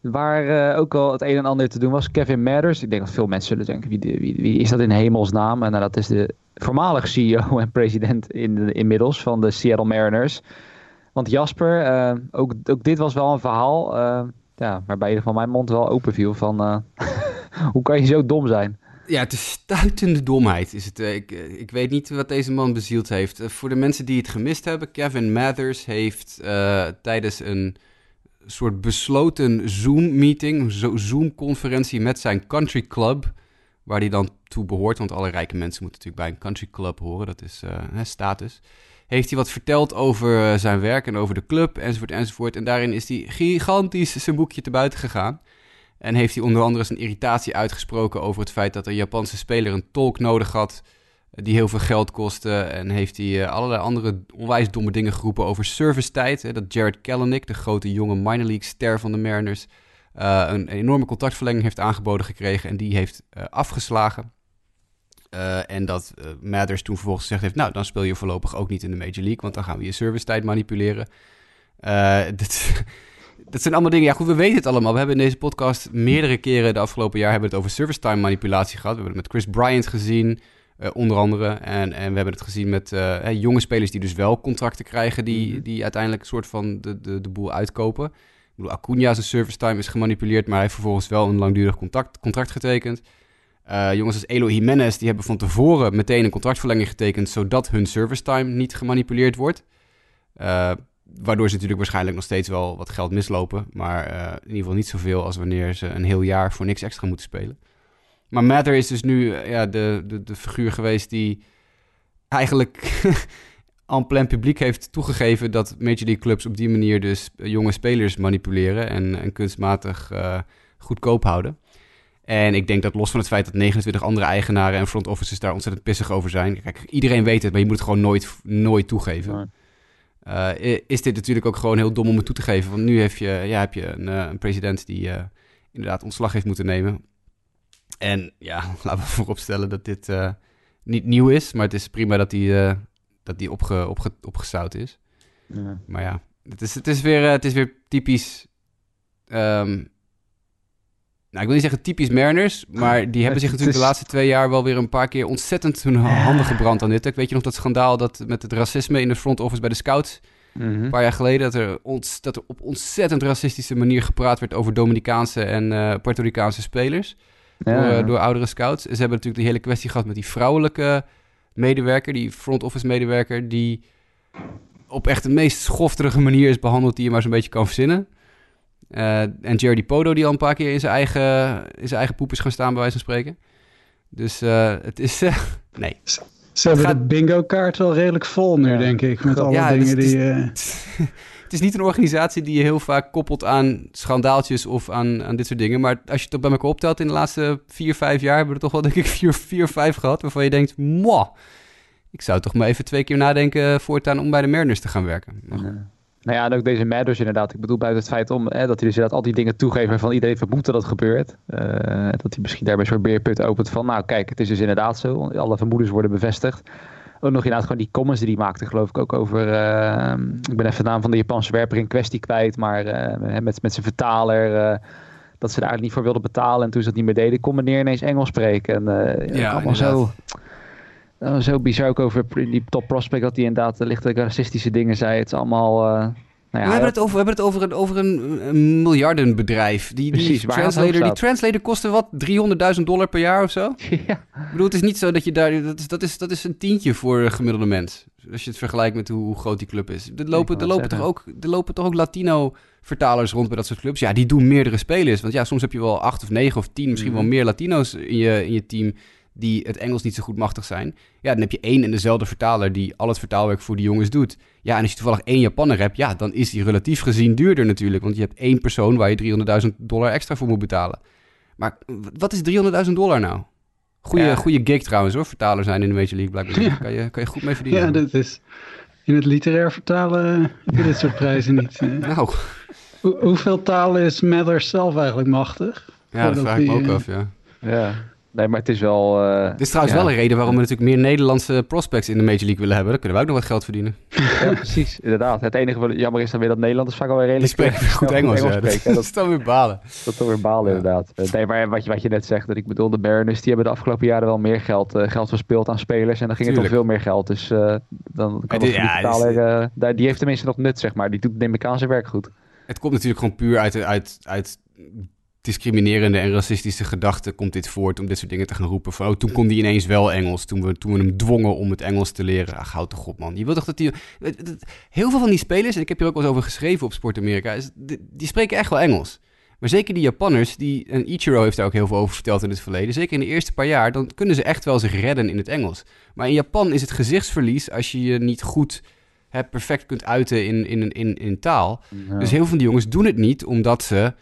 Speaker 3: Waar ook al het een en ander te doen was. Kevin Mathers, ik denk dat veel mensen zullen denken, wie, wie, is dat in hemelsnaam? En dat is de voormalig CEO en president in de, inmiddels van de Seattle Mariners. Want Jasper, ook, ook dit was wel een verhaal ja, waarbij je van mijn mond wel open viel van hoe kan je zo dom zijn?
Speaker 4: Ja, het is stuitende domheid. Is het, ik, ik weet niet wat deze man bezield heeft. voor de mensen die het gemist hebben, Kevin Mathers heeft tijdens een soort besloten Zoom-meeting, Zoom-conferentie met zijn country club, waar hij dan toe behoort, want alle rijke mensen moeten natuurlijk bij een country club horen, dat is status. Heeft hij wat verteld over zijn werk en over de club, enzovoort, enzovoort. En daarin is hij gigantisch zijn boekje te buiten gegaan. En heeft hij onder andere zijn irritatie uitgesproken over het feit dat een Japanse speler een tolk nodig had. Eh, die heel veel geld kostte. En heeft hij uh, allerlei andere onwijs domme dingen geroepen over servicetijd. Dat Jared Kellenick, de grote jonge minor league ster van de Mariners, uh, een, enorme contractverlenging heeft aangeboden gekregen. En die heeft afgeslagen. en dat Mathers toen vervolgens gezegd heeft: Nou, dan speel je voorlopig ook niet in de Major League, want dan gaan we je servicetijd manipuleren. dit, dat zijn allemaal dingen. Ja, goed, we weten het allemaal. We hebben in deze podcast meerdere keren de afgelopen jaar hebben het over service time manipulatie gehad. We hebben het met Chris Bryant gezien, uh, onder andere. En, en we hebben het gezien met uh, jonge spelers die dus wel contracten krijgen, die, mhm. die uiteindelijk een soort van de, de, de boel uitkopen. Ik bedoel, Acuña service time is gemanipuleerd, maar hij heeft vervolgens wel een langdurig contact, contract getekend. Uh, jongens als Elo Jimenez, die hebben van tevoren meteen een contractverlenging getekend, zodat hun service time niet gemanipuleerd wordt. Uh, Waardoor ze natuurlijk waarschijnlijk nog steeds wel wat geld mislopen. Maar uh, in ieder geval niet zoveel als wanneer ze een heel jaar voor niks extra moeten spelen. Maar Mather is dus nu uh, ja, de, de, de figuur geweest die eigenlijk aan plein publiek heeft toegegeven dat Major League clubs op die manier dus jonge spelers manipuleren en, en kunstmatig uh, goedkoop houden. En ik denk dat los van het feit dat 29 andere eigenaren en front offices daar ontzettend pissig over zijn. Kijk, iedereen weet het, maar je moet het gewoon nooit, nooit toegeven. Uh, is dit natuurlijk ook gewoon heel dom om het toe te geven. Want nu heb je, ja, heb je een, uh, een president die uh, inderdaad ontslag heeft moeten nemen. En ja, laten we vooropstellen dat dit niet nieuw is. Maar het is prima dat die, dat die opge, opge, opgezout is. Ja. Maar ja, het is, het, is weer, het is weer typisch... Um, ik wil niet zeggen typisch Mariners, maar die hebben zich natuurlijk de laatste twee jaar wel weer een paar keer ontzettend hun handen gebrand aan dit. Ik weet je nog dat schandaal dat met het racisme in de front office bij de scouts
Speaker 3: Mhm.
Speaker 4: een paar jaar geleden, dat er, ons, dat er op ontzettend racistische manier gepraat werd over Dominicaanse en eh Puerto Ricaanse spelers door,
Speaker 3: Ja.
Speaker 4: eh, door oudere scouts. Ze hebben natuurlijk die hele kwestie gehad met die vrouwelijke medewerker, die front office medewerker, die op echt de meest schofterige manier is behandeld die je maar zo'n beetje kan verzinnen. Eh, en Jerry Podo die al een paar keer in zijn eigen, in zijn eigen poep is gaan staan, bij wijze van spreken. Dus eh, het is... eh, nee.
Speaker 5: Ze hebben
Speaker 4: gaat-
Speaker 5: de bingo kaart wel redelijk vol nu,
Speaker 3: Ja.
Speaker 5: denk ik. Met alle
Speaker 4: Ja, dus
Speaker 5: dingen
Speaker 4: het is-
Speaker 5: die...
Speaker 4: Het is niet een organisatie die je heel vaak koppelt aan schandaaltjes of aan, aan dit soort dingen. Maar als je het bij elkaar optelt in de laatste vier, vijf jaar... hebben we er toch wel, denk ik, vier, vier vijf gehad... waarvan je denkt, mwah, ik zou toch maar even twee keer nadenken... voortaan om bij de Mariners te gaan werken. Maar goed.
Speaker 3: Nou ja, en ook deze Matters inderdaad. Ik bedoel, buiten het feit om, hè, dat hij dus inderdaad al die dingen toegeeft waarvan iedereen vermoedt dat het gebeurt. Eh, dat hij misschien daarbij zo'n beerput opent van, nou kijk, het is dus inderdaad zo. Alle vermoedens worden bevestigd. Ook nog inderdaad gewoon die comments die hij maakte, geloof ik ook over, eh, ik ben even de naam van de Japanse werper in kwestie kwijt, maar eh, met, met zijn vertaler, dat ze daar eigenlijk niet voor wilden betalen. En toen ze dat niet meer deden, kon meneer ineens Engels spreken. En
Speaker 4: Ja,
Speaker 3: allemaal zo... Uh, zo bizar ook over die top prospect dat hij inderdaad uh, lichte racistische dingen zei. Het is allemaal. Uh, nou ja,
Speaker 4: we, hebben het over, we hebben het over een, over een, een miljardenbedrijf. Die,
Speaker 3: Precies,
Speaker 4: die,
Speaker 3: het
Speaker 4: translator, die translator kostte wat? 300.000 dollar per jaar of zo?
Speaker 3: ja.
Speaker 4: Ik bedoel, het is niet zo dat je daar... Dat is, dat is, dat is een tientje voor een gemiddelde mens. Als je het vergelijkt met hoe, hoe groot die club is. Er lopen, er lopen, toch ook, er lopen toch ook Latino-vertalers rond bij dat soort clubs. Ja, die doen meerdere spelers. Want ja, soms heb je wel acht of negen of tien, misschien
Speaker 3: Mhm.
Speaker 4: wel meer Latino's in je, in je team... die het Engels niet zo goed machtig zijn. Ja, dan heb je één en dezelfde vertaler... die al het vertaalwerk voor die jongens doet. Ja, en als je toevallig één Japanner hebt... ja, dan is die relatief gezien duurder natuurlijk. Want je hebt één persoon waar je 300.000 dollar extra voor moet betalen. Maar wat is 300.000 dollar nou? Goeie,
Speaker 3: Ja.
Speaker 4: goeie gig trouwens hoor, vertaler zijn in de Major League blijkbaar.
Speaker 5: Ja.
Speaker 4: Kan je, kan je goed mee verdienen.
Speaker 5: ja, dat is... In het literair vertalen heb je dit soort prijzen niet.
Speaker 4: Nou,
Speaker 5: Hoe- hoeveel talen is Mathers zelf eigenlijk machtig?
Speaker 4: ja, dat vraag ik me ook
Speaker 5: eh,
Speaker 4: af, ja.
Speaker 3: ja. Nee, maar het is wel. eh,
Speaker 4: Dit is trouwens
Speaker 3: ja.
Speaker 4: wel een reden waarom we natuurlijk meer Nederlandse prospects in de Major League willen hebben. Dan kunnen we ook nog wat geld verdienen.
Speaker 3: Ja, precies, inderdaad. Het enige wat jammer is dan weer dat Nederlanders vaak alweer
Speaker 4: Die
Speaker 3: redelijk
Speaker 4: spreken goed Engels, ja.
Speaker 3: spreken.
Speaker 4: Dat
Speaker 3: Dat,
Speaker 4: is dan weer balen.
Speaker 3: dat is toch weer balen, inderdaad. Eh, Nee, maar wat je, wat je net zegt, dat ik bedoel, de Mariners die hebben de afgelopen jaren wel meer geld, eh, geld verspeeld aan spelers. En dan ging het om veel meer geld. Dus dan kan
Speaker 4: Het
Speaker 3: de
Speaker 4: is-
Speaker 3: die heeft tenminste nog nut, zeg maar. Die doet neem ik aan zijn werk goed.
Speaker 4: Het komt natuurlijk gewoon puur uit, uit, uit discriminerende en racistische gedachten komt dit voort om dit soort dingen te gaan roepen. Van, oh, toen kon die ineens wel Engels, toen we, toen we hem dwongen om het Engels te leren. Ach, houd toch op, man. Je wilt toch dat die... Heel veel van die spelers, en ik heb hier ook wel eens over geschreven op Sport Amerika, is, die, die spreken echt wel Engels. Maar zeker die Japanners, die, en Ichiro heeft daar ook heel veel over verteld in het verleden, zeker in de eerste paar jaar, dan kunnen ze echt wel zich redden in het Engels. Maar in Japan is het gezichtsverlies als je je niet goed hè, perfect kunt uiten in, in, in, in taal.
Speaker 3: Ja.
Speaker 4: Dus heel veel van die jongens doen het niet omdat ze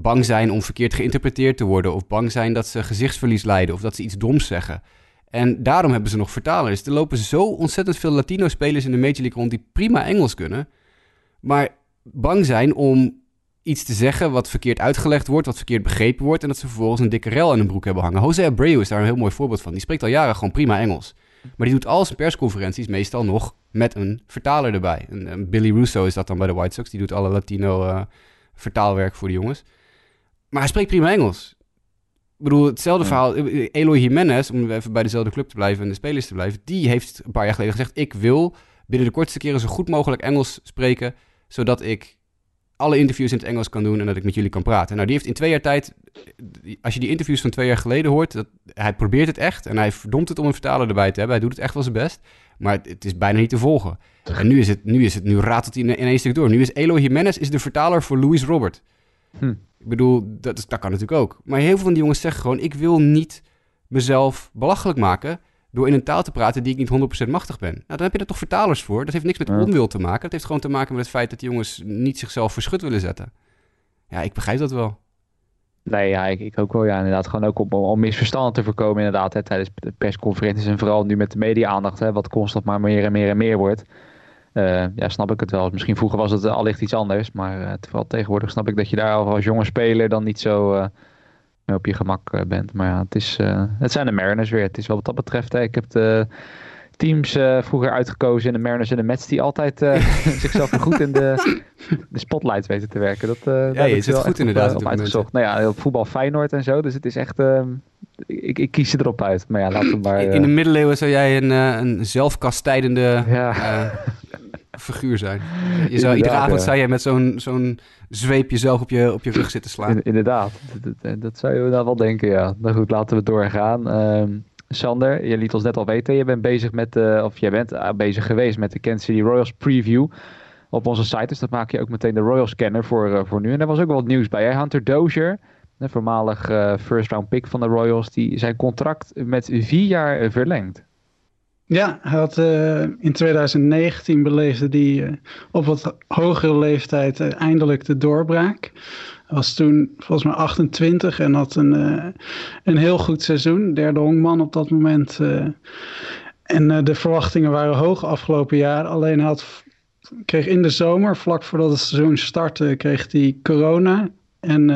Speaker 4: bang zijn om verkeerd geïnterpreteerd te worden. Of bang zijn dat ze gezichtsverlies lijden of dat ze iets doms zeggen. En daarom hebben ze nog vertalers. Er lopen zo ontzettend veel Latino-spelers in de Major League rond die prima Engels kunnen. Maar bang zijn om iets te zeggen wat verkeerd uitgelegd wordt, wat verkeerd begrepen wordt. En dat ze vervolgens een dikke rel aan hun broek hebben hangen. Jose Abreu is daar een heel mooi voorbeeld van. Die spreekt al jaren gewoon prima Engels. Maar die doet al zijn persconferenties meestal nog met een vertaler erbij. En Billy Russo is dat dan bij de White Sox. Die doet alle Latino eh, vertaalwerk voor de jongens. Maar hij spreekt prima Engels. Ik bedoel, hetzelfde
Speaker 3: Ja.
Speaker 4: verhaal. Eloy Jimenez, om even bij dezelfde club te blijven en de spelers te blijven, die heeft een paar jaar geleden gezegd: Ik wil binnen de kortste keren zo goed mogelijk Engels spreken, zodat ik alle interviews in het Engels kan doen en dat ik met jullie kan praten. Nou, die heeft in twee jaar tijd, als je die interviews van twee jaar geleden hoort, dat, hij probeert het echt en hij verdomt het om een vertaler erbij te hebben. Hij doet het echt wel zijn best, maar het, het is bijna niet te volgen. En nu is het, nu is het, nu ratelt hij in, in één stuk door. Nu is Eloy Jimenez is de vertaler voor Louis Robert.
Speaker 3: Hm.
Speaker 4: Ik bedoel, dat, is, dat kan natuurlijk ook. Maar heel veel van die jongens zeggen gewoon: ik wil niet mezelf belachelijk maken door in een taal te praten die ik niet 100% machtig ben. Nou, dan heb je er toch vertalers voor. Dat heeft niks met
Speaker 3: Ja.
Speaker 4: onwil te maken. Dat heeft gewoon te maken met het feit dat die jongens niet zichzelf verschut willen zetten. Ja, ik begrijp dat wel.
Speaker 3: Nee, ja, ik, ik ook wel. Ja, inderdaad. Gewoon ook om, om misverstanden te voorkomen inderdaad. Hè, tijdens de persconferenties en vooral nu met de media-aandacht. Hè, wat constant maar meer en meer en meer wordt. Eh, ja, snap ik het wel. Misschien vroeger was het eh, allicht iets anders. Maar eh, vooral tegenwoordig snap ik dat je daar als jonge speler dan niet zo eh, meer op je gemak eh, bent. Maar ja, het, is, eh, het zijn de Mariners weer. Het is wel wat dat betreft. Hè, ik heb de teams vroeger uitgekozen in de Mariners en de Mets die altijd zichzelf goed in de, de spotlight weten te werken. Dat,
Speaker 4: ja, je zit goed inderdaad
Speaker 3: op, uitgezocht. Nou ja, voetbal Feyenoord en zo, dus het is echt... Ehm, ik, ik, kies ze erop uit. Maar ja, laten we maar...
Speaker 4: In de middeleeuwen zou jij een, een zelfkastijdende ja. figuur zijn. Je zou, iedere avond zou jij met zo'n zo'n zweep jezelf op je, op je rug zitten slaan.
Speaker 3: inderdaad, dat, dat, zou je dan wel denken, ja. Nou goed, laten we doorgaan. Um, Sander, je liet ons net al weten, je bent bezig met, uh, of jij bent uh, bezig geweest met de Kansas City Royals preview op onze site. Dus dat maak je ook meteen de Royals scanner voor, uh, voor nu. En daar was ook wel wat nieuws bij. Hè? Hunter Dozier, de voormalig first round pick van de Royals, die zijn contract met vier jaar verlengd.
Speaker 5: Ja, hij had in 2019 beleefde hij op wat hogere leeftijd eindelijk de doorbraak was toen volgens mij 28 en had een, een heel goed seizoen. Derde honkman op dat moment. En de verwachtingen waren hoog afgelopen jaar. Alleen had, kreeg in de zomer, vlak voordat het seizoen startte, kreeg hij corona. En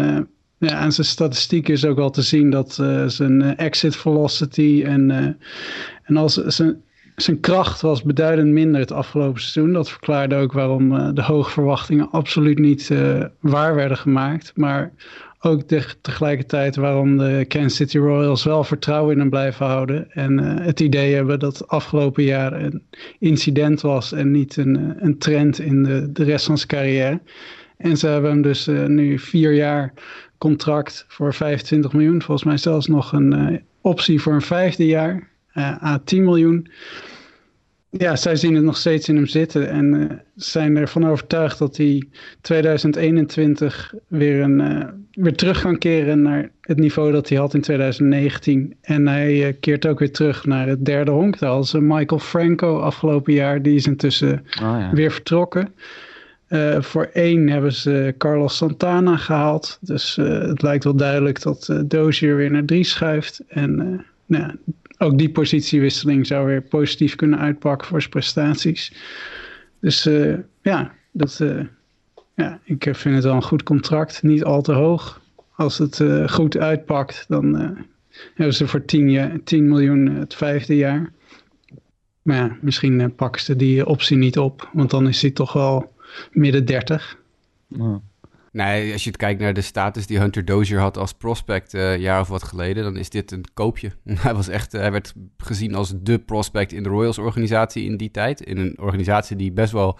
Speaker 5: ja, aan zijn statistiek is ook wel te zien dat zijn exit velocity en, en als zijn kracht was beduidend minder het afgelopen seizoen. Dat verklaarde ook waarom uh, de hoge verwachtingen absoluut niet uh, waar werden gemaakt. Maar ook tegelijkertijd waarom de Kansas City Royals wel vertrouwen in hem blijven houden. En uh, het idee hebben dat afgelopen jaar een incident was en niet een, een trend in de, de rest van zijn carrière. En ze hebben hem dus nu vier jaar contract voor 25 miljoen. Volgens mij zelfs nog een optie voor een vijfde jaar uh, 10 miljoen. Ja, zij zien het nog steeds in hem zitten en uh, zijn ervan overtuigd dat hij 2021 weer, een, uh, weer terug kan keren naar het niveau dat hij had in 2019. En hij uh, keert ook weer terug naar het derde honk. Als Michael Franco afgelopen jaar, die is intussen oh, ja. weer vertrokken. voor één hebben ze Carlos Santana gehaald. Dus het lijkt wel duidelijk dat Dozier weer naar drie schuift. En nou, ook die positiewisseling zou weer positief kunnen uitpakken voor zijn prestaties. Dus uh, ja, dat, uh, ja, ik vind het wel een goed contract. Niet al te hoog. Als het uh, goed uitpakt, dan hebben ze voor 10, 10 miljoen het vijfde jaar. Maar ja, misschien pakken ze die optie niet op. Want dan is hij toch wel midden 30.
Speaker 4: Ja. Nee, als je het kijkt naar de status die Hunter Dozier had als prospect uh, een jaar of wat geleden, dan is dit een koopje. hij, was echt, hij werd gezien als de prospect in de Royals organisatie in die tijd. In een organisatie die best wel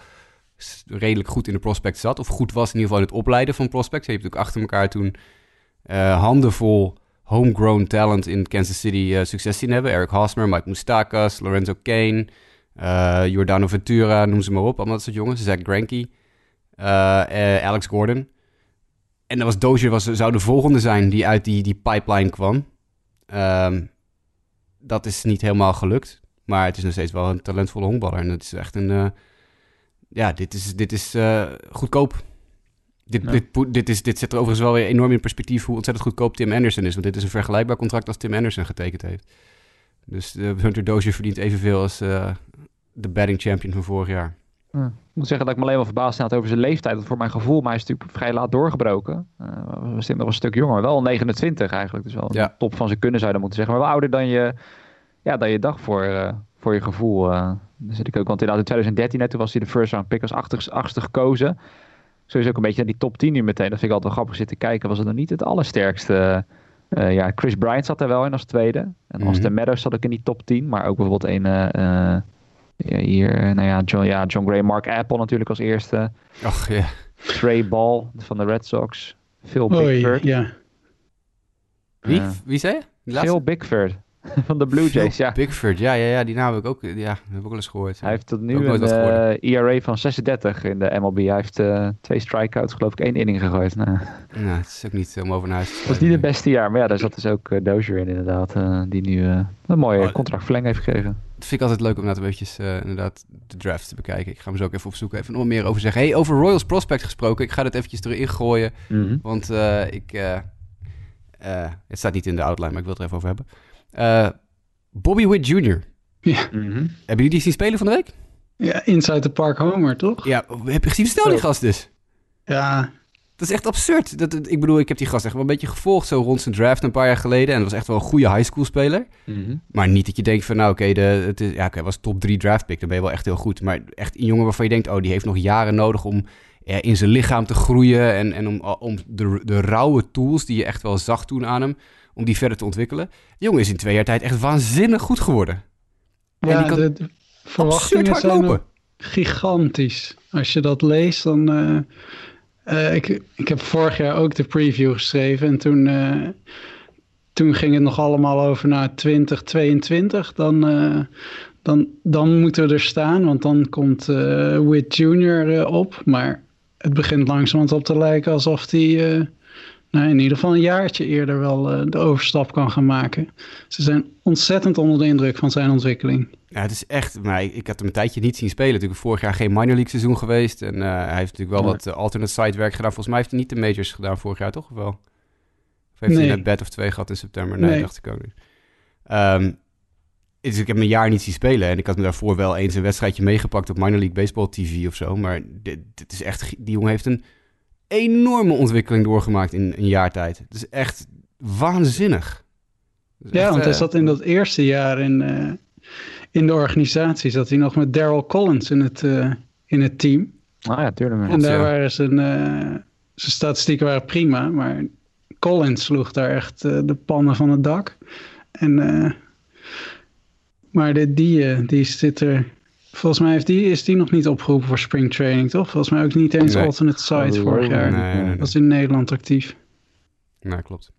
Speaker 4: redelijk goed in de prospect zat. Of goed was in ieder geval in het opleiden van prospects. Je hebt ook achter elkaar toen uh, handenvol homegrown talent in Kansas City uh, succes zien hebben. Eric Hosmer, Mike Moustakas, Lorenzo Kane, uh, Jordano Ventura, noem ze maar op. Allemaal dat soort jongens. Zach Greinke, Alex Gordon. En dat was Dozier was, zou de volgende zijn die uit die, die pipeline kwam. Um, dat is niet helemaal gelukt. Maar het is nog steeds wel een talentvolle honkballer. En het is echt een... Uh, ja, dit is, dit is uh, goedkoop. Dit, ja. dit, dit, is, dit zet er overigens wel weer enorm in perspectief hoe ontzettend goedkoop Tim Anderson is. Want dit is een vergelijkbaar contract als Tim Anderson getekend heeft. Dus uh, Hunter Dozier verdient evenveel als de batting champion van vorig jaar.
Speaker 3: Ja. Ik moet zeggen dat ik me alleen wel verbaasd had over zijn leeftijd. Want voor mijn gevoel, maar hij is natuurlijk vrij laat doorgebroken. Uh, was nog een stuk jonger. Wel 29 eigenlijk. Dus wel ja. top van zijn kunnen zou je moeten zeggen. Maar wel ouder dan je, ja, dan je dacht voor, uh, voor je gevoel. Uh, dan zit ik ook, want inderdaad in 2013 net, toen was hij de first round pick als achtste gekozen. Sowieso ook een beetje naar die top 10 nu meteen. Dat vind ik altijd wel grappig zitten kijken. Was het dan niet het allersterkste... Uh, ja, Chris Bryant zat er wel in als tweede. En mm -hmm. Austin Meadows zat ook in die top 10. Maar ook bijvoorbeeld een... Uh, hier, nou ja, John, ja, John Gray, Mark Apple natuurlijk als eerste.
Speaker 4: Ach ja.
Speaker 3: Trey Ball van de Red Sox. Phil Bickford.
Speaker 5: ja.
Speaker 4: Wie? Wie zei je?
Speaker 3: Phil Bickford. van de Blue Jays, ja.
Speaker 4: Bickford, ja, ja, ja, die naam heb ik ook, ja, heb ik ook wel eens gehoord.
Speaker 3: Hij heeft tot nu een uh, ERA van 36 in de MLB. Hij heeft uh, twee strikeouts, geloof ik, één inning gegooid. Nou,
Speaker 4: nou het is ook niet om over naar huis te
Speaker 3: Het was niet het beste jaar, maar ja, daar zat dus ook uh, Dozier in inderdaad, die nu een mooie oh, contractverlenging heeft gekregen.
Speaker 4: Dat vind ik altijd leuk om inderdaad een beetje inderdaad de draft te bekijken. Ik ga hem zo ook even opzoeken, even nog meer over zeggen. Hey, over Royals Prospect gesproken, ik ga dit eventjes erin gooien, mm -hmm. want ik... het staat niet in de outline, maar ik wil het er even over hebben. Bobby Witt Jr.
Speaker 5: Ja.
Speaker 4: Mm -hmm. Hebben jullie die zien spelen van de week?
Speaker 5: Ja, Inside the Park Homer, toch?
Speaker 4: Ja, heb je gezien? Stel die gast dus.
Speaker 5: Ja,
Speaker 4: Dat is echt absurd. Dat, ik bedoel, ik heb die gast echt wel een beetje gevolgd. Zo rond zijn draft een paar jaar geleden. En dat was echt wel een goede high school speler.
Speaker 3: Mhm.
Speaker 4: Maar niet dat je denkt van, nou oké, de het is ja, oké, hij was top 3 draft pick. Dan ben je wel echt heel goed. Maar echt een jongen waarvan je denkt, oh, die heeft nog jaren nodig om ja, in zijn lichaam te groeien. En, en om, om de, de rauwe tools die je echt wel zag toen aan hem, om die verder te ontwikkelen. Die jongen is in twee jaar tijd echt waanzinnig goed geworden. En
Speaker 5: Ja,
Speaker 4: die kan
Speaker 5: de, de verwachtingen zijn gigantisch. Als je dat leest, dan... eh, eh, ik, ik heb vorig jaar ook de preview geschreven en toen, eh, toen ging het nog allemaal over naar 2022. Dan, eh, dan, dan moeten we er staan, want dan komt Witt Jr. eh, op. Maar het begint langzamerhand op te lijken alsof hij nou, in ieder geval een jaartje eerder wel eh, de overstap kan gaan maken. Ze zijn ontzettend onder de indruk van zijn ontwikkeling.
Speaker 4: Ja, het is echt... Maar ik, ik had hem een tijdje niet zien spelen. Natuurlijk vorig jaar geen minor league seizoen geweest. En eh, hij heeft natuurlijk wel
Speaker 3: Ja.
Speaker 4: wat eh, alternate site werk gedaan. Volgens mij heeft hij niet de majors gedaan vorig jaar, toch? Of wel? Of heeft
Speaker 5: Nee.
Speaker 4: hij een bed of twee gehad in september? Nee,
Speaker 5: Nee.
Speaker 4: dacht ik ook niet. Dus ik heb hem een jaar niet zien spelen. En ik had me daarvoor wel eens een wedstrijdje meegepakt op minor league baseball TV of zo. Maar dit, dit is echt... Die jongen heeft een enorme ontwikkeling doorgemaakt in een jaar tijd. Het is echt waanzinnig. Is
Speaker 5: Ja,
Speaker 4: echt,
Speaker 5: want hij
Speaker 4: eh,
Speaker 5: zat in dat eerste jaar in, eh, in de organisatie, zat hij nog met Daryl Collins in het, eh, in het team.
Speaker 3: Ah ja, tuurlijk.
Speaker 5: en daar
Speaker 4: ja.
Speaker 5: waren zijn, eh, zijn statistieken waren prima, maar Collins sloeg daar echt de pannen van het dak. En, eh, maar de, die, die zit er... Volgens mij heeft die, is die nog niet opgeroepen voor springtraining, toch? Volgens mij ook niet eens
Speaker 4: Nee.
Speaker 5: alternate site
Speaker 3: Oh,
Speaker 5: vorig jaar.
Speaker 4: nee, nee, nee.
Speaker 5: Was in Nederland actief.
Speaker 4: Nou, klopt.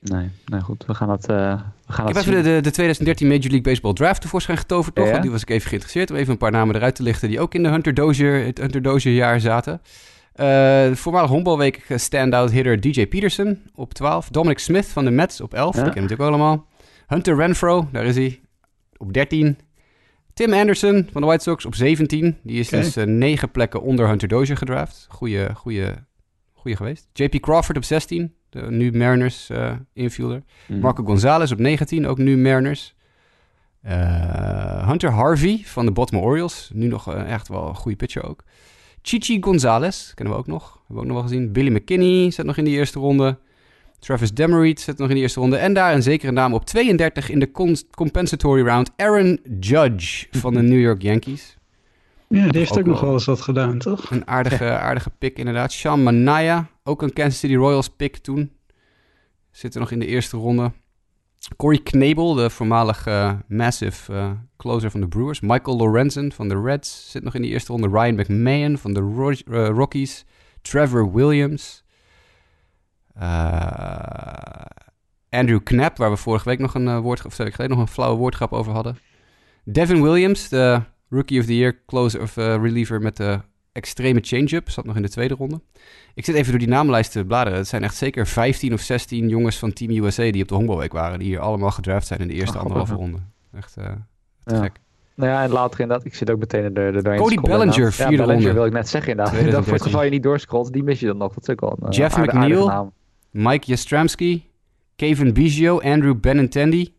Speaker 3: Nee, nee, goed. We gaan het, eh we gaan
Speaker 4: Ik heb even de, de, de 2013 Major League Baseball Draft tevoorschijn getoverd, toch?
Speaker 3: Ja.
Speaker 4: Want die was ik even geïnteresseerd om even een paar namen eruit te lichten die ook in de Hunter Dozier, het Hunter Dozier jaar zaten. Eh voormalig honkbalweek eh, standout hitter DJ Peterson op 12. Dominic Smith van de Mets op 11,
Speaker 3: Ja.
Speaker 4: die kennen we natuurlijk ook allemaal. Hunter Renfro, daar is hij, op 13. Tim Anderson van de White Sox op 17. Die is dus eh, negen plekken onder Hunter Dozier gedraft. Goeie, goeie, goeie geweest. JP Crawford op 16, de nu Mariners eh, infielder.
Speaker 3: Mhm.
Speaker 4: Marco Gonzalez op 19, ook nu Mariners. Eh, Hunter Harvey van de Baltimore Orioles. Nu nog echt wel een goede pitcher ook. Chichi Gonzalez, kennen we ook nog. Hebben we ook nog wel gezien. Billy McKinney zit nog in die eerste ronde. Travis Demerit zit nog in die eerste ronde. En daar een zekere naam op 32 in de compensatory round. Aaron Judge van de New York Yankees.
Speaker 5: Ja, die heeft
Speaker 4: Ook
Speaker 5: ook, nog
Speaker 4: wel.
Speaker 5: eens wat gedaan, toch?
Speaker 4: Een aardige, aardige pick inderdaad. Sean Manaya, ook een Kansas City Royals pick toen. Zit er nog in de eerste ronde. Corey Knebel, de voormalig eh, massive eh, closer van de Brewers. Michael Lorenzen van de Reds zit nog in de eerste ronde. Ryan McMahon van de Ro- eh, Rockies. Trevor Williams. Eh, Andrew Knapp, waar we vorige week nog een uh, woord, of geleden nog een flauwe woordgrap over hadden. Devin Williams, de Rookie of the Year closer of eh, reliever met de extreme change-up, zat nog in de tweede ronde. Ik zit even door die namenlijst te bladeren. Het zijn echt zeker 15 of 16 jongens van Team USA die op de honkbalweek waren, die hier allemaal gedraft zijn in de eerste
Speaker 3: Oh,
Speaker 4: anderhalve ronde. Echt eh, te
Speaker 3: Ja.
Speaker 4: gek.
Speaker 3: Nou ja, en later inderdaad, ik zit ook meteen er, er doorheen
Speaker 4: Cody Bellinger, vierde
Speaker 3: ja, Bellinger
Speaker 4: ronde.
Speaker 3: wil ik net zeggen inderdaad. Dat voor
Speaker 4: 2013.
Speaker 3: het geval je niet doorscrolt, die mis je dan nog. Dat is ook een eh,
Speaker 4: Jeff McNeil. Mike Yastrzemski, Kevin Biggio, Andrew Benintendi.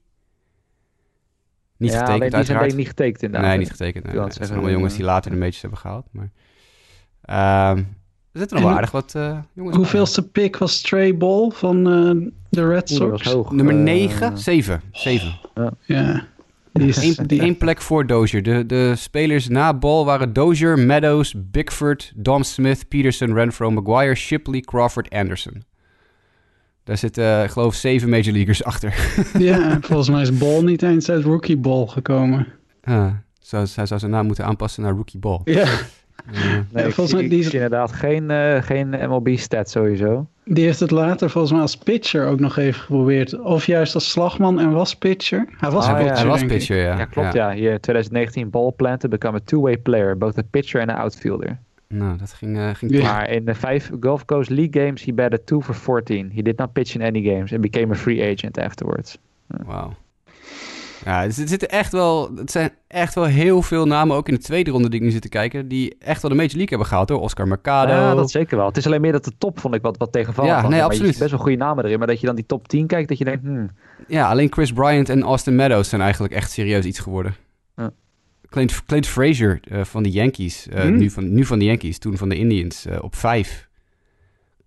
Speaker 4: Niet
Speaker 3: ja, alleen
Speaker 4: getekend
Speaker 3: die zijn niet getekend inderdaad.
Speaker 4: Nee, niet getekend. Nee,
Speaker 3: het
Speaker 4: zijn
Speaker 3: zeggen,
Speaker 4: allemaal jongens
Speaker 3: eh,
Speaker 4: die later de majors hebben gehaald. Maar, ehm, er zitten nog wel aardig wat eh, jongens.
Speaker 5: Hoeveelste pick was Trey Ball van eh, de Red Sox?
Speaker 3: hoog.
Speaker 4: Nummer
Speaker 3: Eh,
Speaker 4: 9, 7. 7.
Speaker 5: Ja, die is...
Speaker 4: Eén
Speaker 5: die-
Speaker 4: één plek voor Dozier. De, de spelers na Ball waren Dozier, Meadows, Bickford, Dom Smith, Peterson, Renfro, Maguire, Shipley, Crawford, Anderson. Daar zitten, eh, ik geloof, zeven major leaguers achter.
Speaker 5: ja, volgens mij is Ball niet eens uit Rookie Ball gekomen.
Speaker 4: Ah, zou, hij zou zijn naam moeten aanpassen naar Rookie Ball.
Speaker 5: Ja,
Speaker 3: Nee,
Speaker 5: Ja, volgens mij
Speaker 3: ik
Speaker 5: die is-
Speaker 3: inderdaad geen, eh, geen MLB-stat sowieso.
Speaker 5: die heeft het later volgens mij als pitcher ook nog even geprobeerd. Of juist als slagman en was pitcher. Hij was
Speaker 3: Ah,
Speaker 5: pitcher,
Speaker 3: ja,
Speaker 4: hij was pitcher, ja.
Speaker 3: Ja, klopt ja. Hier 2019 ball plant to become a two-way player. Both a pitcher and an outfielder.
Speaker 4: Nou, dat ging, eh, ging
Speaker 5: Ja.
Speaker 4: toch.
Speaker 3: Maar in de vijf Gulf Coast League games, he batted 2 for 14. He did not pitch in any games and became a free agent afterwards.
Speaker 4: Wauw. Ja, er zitten echt wel, het zijn echt wel heel veel namen, ook in de tweede ronde die ik nu zit te kijken, die echt wel de Major League hebben gehaald hoor. Oscar Mercado.
Speaker 3: Ja, dat zeker wel. Het is alleen meer dat de top vond ik wat, wat tegenvallend
Speaker 4: Ja, nee,
Speaker 3: Maar je
Speaker 4: absoluut.
Speaker 3: ziet best wel goede namen erin. Maar dat je dan die top 10 kijkt, dat je denkt, hmm,
Speaker 4: Ja, alleen Chris Bryant en Austin Meadows zijn eigenlijk echt serieus iets geworden. Clint, Clint Frazier eh, van de Yankees, eh,
Speaker 5: Hmm.
Speaker 4: nu, van, nu van de Yankees, toen van de Indians, eh, op vijf.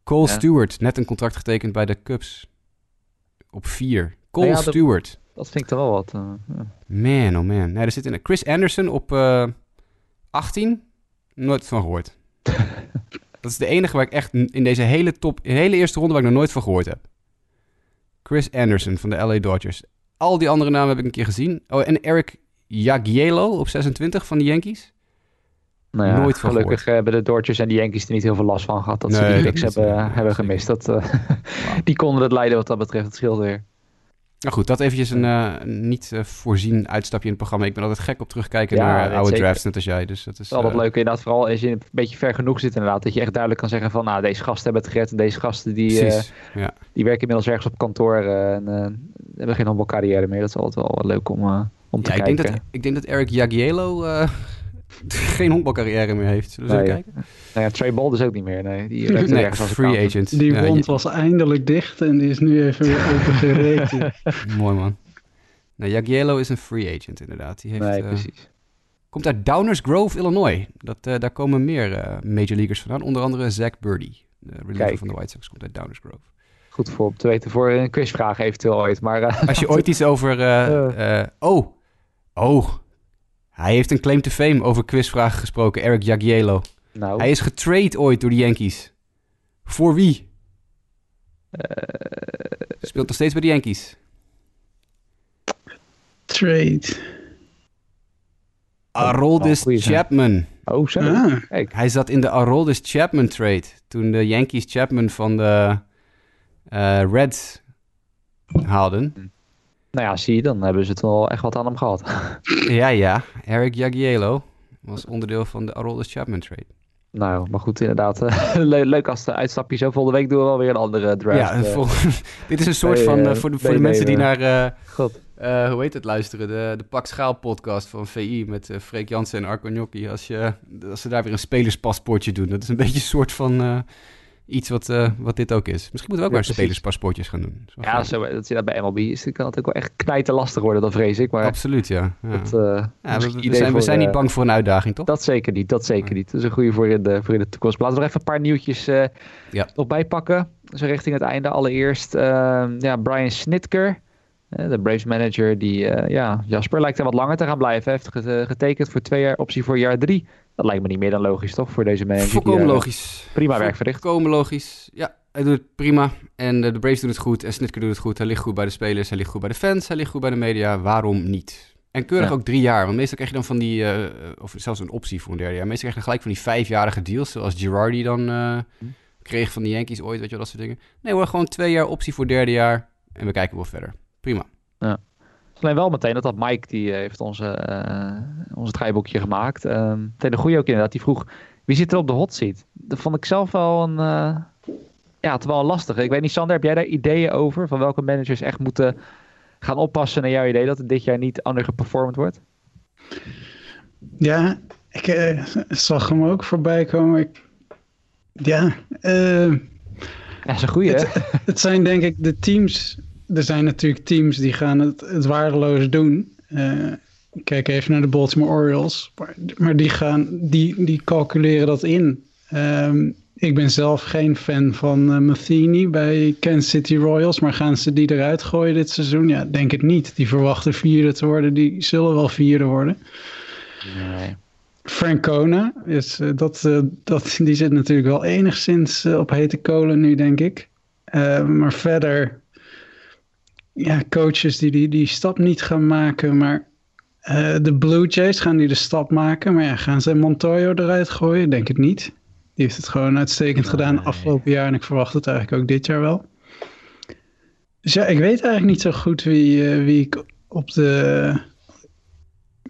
Speaker 4: Cole
Speaker 3: Ja.
Speaker 4: Stewart, net een contract getekend bij de Cubs. Op vier. Cole
Speaker 3: Nou ja,
Speaker 4: Stewart.
Speaker 3: Dat vind ik toch wel wat.
Speaker 4: Man, oh man. Nee, er zit in Chris Anderson op eh 18. Nooit van gehoord. dat is de enige waar ik echt in deze hele top, in de hele eerste ronde waar ik nog nooit van gehoord heb. Chris Anderson van de LA Dodgers. Al die andere namen heb ik een keer gezien. Oh, en Eric Jagielo op 26 van de Yankees.
Speaker 3: Nou ja,
Speaker 4: Nooit van
Speaker 3: gelukkig hebben de Dodgers en de Yankees er niet heel veel last van gehad dat ze die picks hebben, hebben gemist. Dat, eh, die konden het leiden wat dat betreft. Het scheelt weer.
Speaker 4: Nou goed, dat eventjes een eh, niet eh, voorzien uitstapje in het programma. Ik ben altijd gek op terugkijken
Speaker 3: Ja,
Speaker 4: naar oude
Speaker 3: zeker.
Speaker 4: drafts, net als jij. Dus dat is
Speaker 3: Wel wat
Speaker 4: eh,
Speaker 3: leuk inderdaad, vooral als je een beetje ver genoeg zit inderdaad. Dat je echt duidelijk kan zeggen van, nou deze gasten hebben het gered en deze gasten die,
Speaker 4: Precies, ja.
Speaker 3: die werken inmiddels ergens op kantoor en hebben geen honkbalcarrière meer. Dat is altijd wel leuk om, om te
Speaker 4: Ja, ik
Speaker 3: kijken.
Speaker 4: denk, dat, ik denk dat Eric Jagielo eh, geen honkbalcarrière meer heeft. Zullen we
Speaker 3: Nee.
Speaker 4: kijken?
Speaker 3: Nou ja, Trey Ball dus ook niet meer. Nee, die werkt
Speaker 4: Nee,
Speaker 3: ergens als
Speaker 4: free agent.
Speaker 5: Die
Speaker 4: Ja,
Speaker 5: wond was eindelijk dicht en die is nu even weer opengereten.
Speaker 4: Mooi man. Nou, Jagielo is een free agent inderdaad. Die heeft,
Speaker 3: Nee,
Speaker 4: eh,
Speaker 3: precies.
Speaker 4: komt uit Downers Grove, Illinois. Dat, eh, daar komen meer eh, major leaguers vandaan. Onder andere Zach Birdie. De reliever
Speaker 3: Kijk.
Speaker 4: van de White Sox komt uit Downers Grove.
Speaker 3: Goed voor om te weten voor een quizvraag eventueel ooit. Maar eh,
Speaker 4: Als je ooit iets over... eh, eh, oh, oh. Hij heeft een claim to fame over quizvragen gesproken. Eric Jagielo.
Speaker 3: nou,
Speaker 4: Hij is getrade ooit door de Yankees. Voor wie? Speelt nog steeds bij de Yankees.
Speaker 5: Trade.
Speaker 4: Aroldis
Speaker 3: goeie zijn.
Speaker 4: Chapman.
Speaker 3: oh zo.
Speaker 5: Ah,
Speaker 3: Kijk,
Speaker 4: Hij zat in de Aroldis Chapman trade. Toen de Yankees Chapman van de eh, Reds haalden.
Speaker 3: Nou ja, zie je, dan hebben ze het wel echt wat aan hem gehad.
Speaker 4: ja, ja. Eric Jagielo was onderdeel van de Aroldis Chapman trade.
Speaker 3: nou, maar goed, inderdaad. eh, le- leuk als de uitstapje zo. Volgende week doen we wel weer een andere draft.
Speaker 4: ja,
Speaker 3: eh.
Speaker 4: dit is een soort van... eh, voor de, voor
Speaker 3: nee,
Speaker 4: de mensen die
Speaker 3: nee,
Speaker 4: naar...
Speaker 3: God.
Speaker 4: eh, hoe heet het luisteren? De, de Pak Schaal podcast van VI met Freek Jansen en Arco Gnocchi. Als, je, als ze daar weer een spelerspaspoortje doen. Dat is een beetje een soort van iets wat, eh, wat dit ook is. Misschien moeten we ook
Speaker 3: Ja,
Speaker 4: maar spelerspaspoortjes gaan doen.
Speaker 3: Ja, zo, dat zit dat bij MLB. Is, kan het ook wel echt knijten lastig worden, dat vrees ik. Maar
Speaker 4: Absoluut, ja. ja.
Speaker 3: dat, eh,
Speaker 4: Ja, we, zijn, we zijn
Speaker 3: eh,
Speaker 4: niet bang voor een uitdaging, toch?
Speaker 3: Dat zeker niet, dat zeker niet. Dat is een goede voor in de, voor in de toekomst. Laten we er even een paar nieuwtjes eh
Speaker 4: Ja.
Speaker 3: nog bij pakken. Zo richting het einde. Allereerst ehm, ja, Brian Snitker, eh, de Braves manager. Die, eh, ja, Jasper lijkt er wat langer te gaan blijven. Hij heeft get- getekend voor twee jaar, optie voor jaar drie. Dat lijkt me niet meer dan logisch, toch? Voor deze manager.
Speaker 4: Volkomen
Speaker 3: eh,
Speaker 4: logisch.
Speaker 3: Prima werk verricht.
Speaker 4: Volkomen logisch. Ja, hij doet het prima. En eh, de Braves doen het goed. En Snitker doet het goed. Hij ligt goed bij de spelers. Hij ligt goed bij de fans. Hij ligt goed bij de media. Waarom niet? En keurig
Speaker 3: Ja.
Speaker 4: ook drie jaar. Want meestal krijg je dan van die... eh, of zelfs een optie voor een derde jaar. Meestal krijg je gelijk van die vijfjarige deals. Zoals Girardi dan
Speaker 3: Hm.
Speaker 4: kreeg van de Yankees ooit. Weet je wel, dat soort dingen. Nee hoor, gewoon twee jaar optie voor derde jaar. En we kijken wel verder. Prima.
Speaker 3: Alleen wel meteen dat dat Mike, die eh, heeft onze, eh onze draaiboekje gemaakt. Meteen de goede ook inderdaad. Die vroeg, wie zit er op de hot seat? Dat vond ik zelf wel een... eh, ja, het wel lastig. Ik weet niet, Sander, heb jij daar ideeën over? Van welke managers echt moeten gaan oppassen naar jouw idee dat het dit jaar niet undergeperformed wordt?
Speaker 5: ja, ik eh, zag hem ook voorbij komen. Ik, ja, eh,
Speaker 3: Ja, dat is een goeie, hè?
Speaker 5: het zijn denk ik de teams. Er zijn natuurlijk teams die gaan het, het waardeloos doen. Eh, kijk even naar de Baltimore Orioles. Maar, maar die, gaan, die, die calculeren dat in. Ehm, ik ben zelf geen fan van eh Matheny bij Kansas City Royals. Maar gaan ze die eruit gooien dit seizoen? Ja, denk het niet. Die verwachten vierde te worden. Die zullen wel vierde worden.
Speaker 3: Nee.
Speaker 5: Francona, is, eh, dat, dat, die zit natuurlijk wel enigszins op hete kolen nu, denk ik. Maar verder, ja, coaches die, die die stap niet gaan maken. Maar eh, de Blue Jays gaan die de stap maken. Maar ja, gaan ze Montoyo eruit gooien? Denk het niet. Die heeft het gewoon uitstekend gedaan afgelopen jaar. En ik verwacht het eigenlijk ook dit jaar wel. Dus ja, ik weet eigenlijk niet zo goed wie, eh, wie ik op de...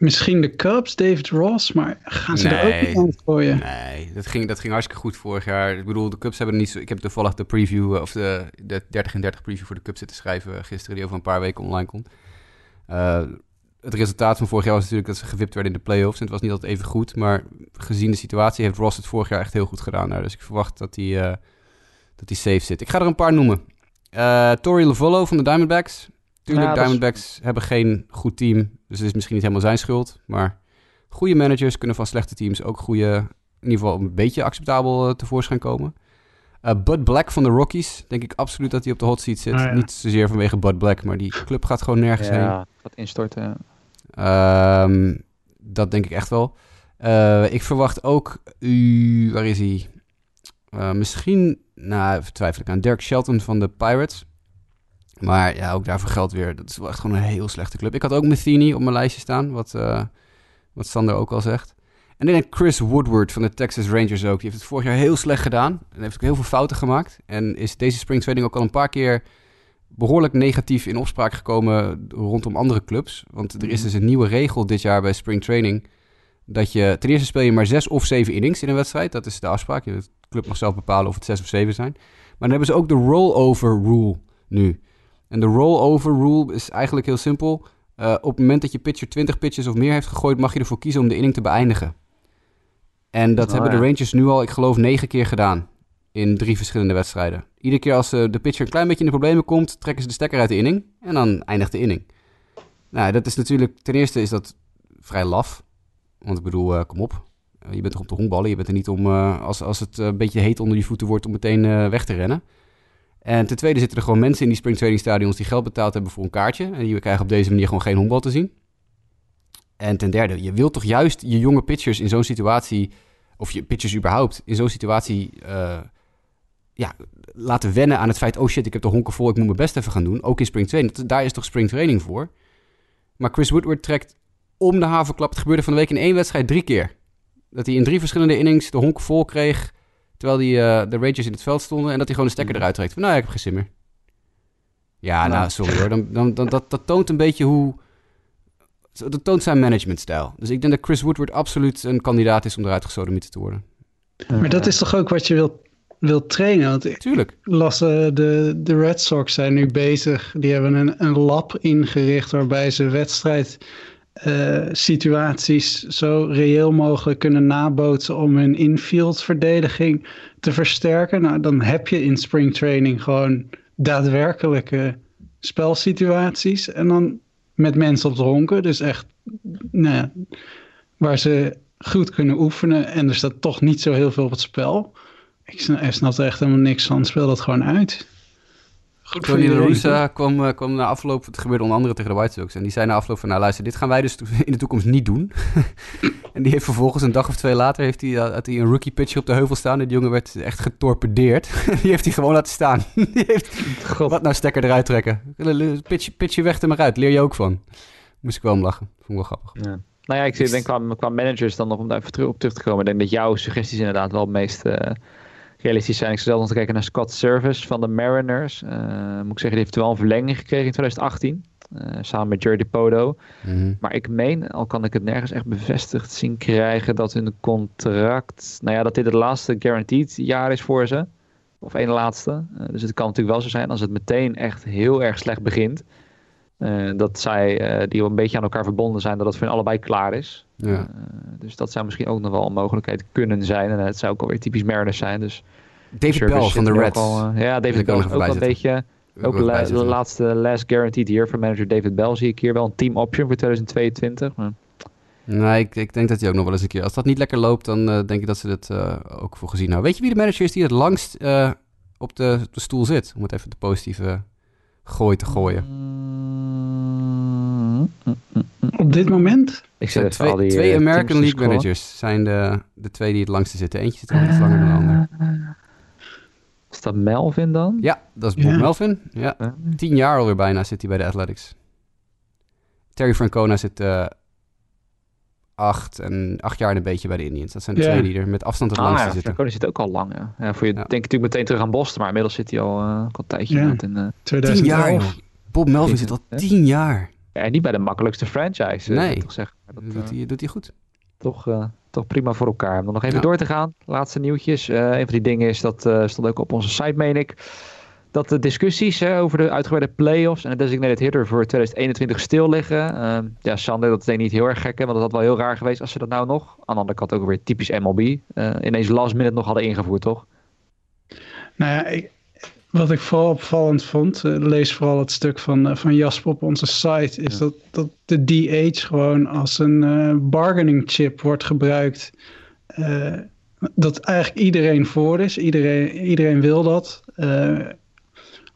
Speaker 5: Misschien de Cubs, David Ross, maar gaan ze er ook niet aan gooien?
Speaker 4: Nee, dat ging, dat ging hartstikke goed vorig jaar. Ik bedoel, de Cubs hebben niet zo... Ik heb toevallig de preview, eh, of de, de 30 en 30 preview voor de Cubs zitten schrijven gisteren, die over een paar weken online komt. Eh, het resultaat van vorig jaar was natuurlijk dat ze gewipt werden in de playoffs. En het was niet altijd even goed, maar gezien de situatie heeft Ross het vorig jaar echt heel goed gedaan. daar. dus ik verwacht dat hij, eh, dat hij safe zit. Ik ga er een paar noemen. Eh Tori Lavollo van de Diamondbacks. Tuurlijk,
Speaker 3: Ja, dat is-
Speaker 4: Diamondbacks hebben geen goed team, dus het is misschien niet helemaal zijn schuld. Maar goede managers kunnen van slechte teams ook goede, in ieder geval een beetje acceptabel eh, tevoorschijn komen. Uh, Bud Black van de Rockies. Denk ik absoluut dat hij op de hot seat zit.
Speaker 5: Ah, ja.
Speaker 4: Niet zozeer vanwege Bud Black, maar die club gaat gewoon nergens heen.
Speaker 3: Ja, gaat instorten.
Speaker 4: Ehm, dat denk ik echt wel. Uh, ik verwacht ook... Uh, waar is hij? Uh, misschien... Nou, twijfel ik aan. Dirk Shelton van de Pirates. Maar ja, ook daarvoor geldt weer. Dat is wel echt gewoon een heel slechte club. Ik had ook Matheny op mijn lijstje staan. Wat, uh, wat Sander ook al zegt. En dan Chris Woodward van de Texas Rangers ook. Die heeft het vorig jaar heel slecht gedaan. En heeft ook heel veel fouten gemaakt. En is deze spring training ook al een paar keer behoorlijk negatief in opspraak gekomen rondom andere clubs. Want er is dus een nieuwe regel dit jaar bij spring training. Dat je ten eerste speel je maar zes of zeven innings in een wedstrijd. Dat is de afspraak. De club mag zelf bepalen of het zes of zeven zijn. Maar dan hebben ze ook de rollover rule nu. En de rollover rule is eigenlijk heel simpel. Uh, op het moment dat je pitcher 20 pitches of meer heeft gegooid, mag je ervoor kiezen om de inning te beëindigen. En dat
Speaker 3: Oh,
Speaker 4: hebben
Speaker 3: ja.
Speaker 4: de Rangers nu al, ik geloof, negen keer gedaan. In drie verschillende wedstrijden. Iedere keer als uh, de pitcher een klein beetje in de problemen komt, trekken ze de stekker uit de inning. En dan eindigt de inning. Nou, dat is natuurlijk, ten eerste is dat vrij laf. Want ik bedoel, uh, kom op. Je bent er om te honkballen. Je bent er niet om, als, als het een beetje heet onder je voeten wordt, om meteen weg te rennen. En ten tweede zitten er gewoon mensen in die springtraining stadions die geld betaald hebben voor een kaartje. En die krijgen op deze manier gewoon geen honkbal te zien. En ten derde, je wilt toch juist je jonge pitchers in zo'n situatie, of je pitchers überhaupt, in zo'n situatie uh, ja, laten wennen aan het feit, oh shit, ik heb de honken vol, ik moet mijn best even gaan doen. Ook in springtraining, daar is toch springtraining voor. Maar Chris Woodward trekt om de havenklap, het gebeurde van de week in één wedstrijd drie keer. Dat hij in drie verschillende innings de honken vol kreeg, terwijl die, uh, de Rangers in het veld stonden en dat hij gewoon de stekker eruit trekt. Van, nou, ja, ik heb geen zin meer. Ja, nou, nou sorry hoor. Dan, dan, dan, dat, dat toont een beetje hoe... Dat toont zijn managementstijl. Dus ik denk dat Chris Woodward absoluut een kandidaat is om eruit gesodemieterd te worden.
Speaker 5: Maar dat is toch ook wat je wilt, wilt trainen? Want
Speaker 4: Tuurlijk.
Speaker 5: las uh, de, de Red Sox zijn nu bezig. Die hebben een, een lab ingericht waarbij ze wedstrijd... Uh, situaties zo reëel mogelijk kunnen nabootsen om hun infield verdediging te versterken. Nou, dan heb je in springtraining gewoon daadwerkelijke spelsituaties. En dan met mensen op de honken. Dus echt nou ja, waar ze goed kunnen oefenen. En er staat toch niet zo heel veel op het spel. Ik snap er echt helemaal niks van. Speel dat gewoon uit.
Speaker 4: Goed Tony La Russa kwam, uh, kwam na afloop, het gebeurde onder andere tegen de White Sox. En die zei na afloop van, nou luister, dit gaan wij dus in de toekomst niet doen. en die heeft vervolgens een dag of twee later, heeft hij, had hij een rookie pitcher op de heuvel staan. En die jongen werd echt getorpedeerd. die heeft hij gewoon laten staan. die heeft, God. wat nou stekker eruit trekken. Pitch, pitch je weg er maar uit, leer je ook van. Moest ik wel om lachen, vond ik wel grappig.
Speaker 3: Ja. Nou ja, ik denk qua, qua managers dan nog om daar even op terug te komen. Ik denk dat jouw suggesties inderdaad wel het meest... Uh, realistisch zijn. Ik stel nog te kijken naar Scott Service van de Mariners. Uh, moet ik zeggen, die heeft wel een verlenging gekregen in 2018. Uh, samen met Jordi Podo.
Speaker 4: Mhm.
Speaker 3: Mm -hmm. Maar ik meen, al kan ik het nergens echt bevestigd zien krijgen, dat hun contract. Nou ja, dat dit het laatste guaranteed jaar is voor ze. Of één laatste. Uh, dus het kan natuurlijk wel zo zijn als het meteen echt heel erg slecht begint. Uh, dat zij, die een beetje aan elkaar verbonden zijn, dat het voor hen allebei klaar is.
Speaker 4: Ja.
Speaker 3: dus dat zou misschien ook nog wel een mogelijkheid kunnen zijn. En het zou ook alweer typisch Mariners zijn. Dus
Speaker 4: David Bell van de Reds.
Speaker 3: Al, uh, ja, David Bell is ook een beetje... Ook de la laatste last guaranteed hier van manager David Bell zie ik hier wel een team option voor 2022. Maar...
Speaker 4: Nee, ik, ik denk dat hij ook nog wel eens een keer... Als dat niet lekker loopt, dan uh, denk ik dat ze dat uh, ook voor gezien houden. Weet je wie de manager is die het langst uh, op, de, op de stoel zit? Om het even de positieve gooi te gooien.
Speaker 5: Op dit moment?
Speaker 3: Ik zet
Speaker 4: twee,
Speaker 3: die,
Speaker 4: twee American League managers zijn de, de twee die het langste zitten. Eentje zit wel iets langer dan de ander.
Speaker 3: Is dat Melvin dan?
Speaker 4: Ja, dat is Bob
Speaker 5: Ja.
Speaker 4: Melvin. Ja. Tien jaar alweer bijna zit hij bij de Athletics. Terry Francona zit eh, acht en acht jaar en een beetje bij de Indians. Dat zijn de twee die er met afstand het
Speaker 3: Ah
Speaker 4: langste
Speaker 3: ja,
Speaker 4: zitten.
Speaker 3: Franconi zit ook al lang. Ja. Ja, voor je
Speaker 4: Ja.
Speaker 3: denk natuurlijk meteen terug aan Boston, maar inmiddels zit hij al, uh, al een tijdje
Speaker 5: Ja.
Speaker 3: in, uh,
Speaker 4: Tien
Speaker 5: 2011.
Speaker 4: jaar. Bob Melvin zit al tien jaar.
Speaker 3: Ja, niet bij de makkelijkste franchise, eh,
Speaker 4: Nee.
Speaker 3: toch zeggen.
Speaker 4: Dat
Speaker 3: Dat,
Speaker 4: doet
Speaker 3: eh,
Speaker 4: hij, doet hij goed.
Speaker 3: toch, eh, toch prima voor elkaar. Om dan nog even
Speaker 4: Ja.
Speaker 3: door te gaan. Laatste nieuwtjes. Eh, een van die dingen is, dat eh, stond ook op onze site, meen ik. Dat de discussies hè, over de uitgebreide playoffs en de designated hitter voor 2021 stil liggen. Ehm, ja, Sander, dat is denk ik niet heel erg gek, hè, want dat had wel heel raar geweest als ze dat nou nog, aan de andere kant ook weer typisch MLB, eh, ineens last minute nog hadden ingevoerd, toch?
Speaker 5: Nou ja, ik, wat ik vooral opvallend vond, eh, lees vooral het stuk van, eh, van Jasper op onze site, is
Speaker 3: Ja.
Speaker 5: dat, dat de DH gewoon als een eh, bargaining chip wordt gebruikt. dat eigenlijk iedereen voor is. Iedereen, iedereen wil dat. Uh,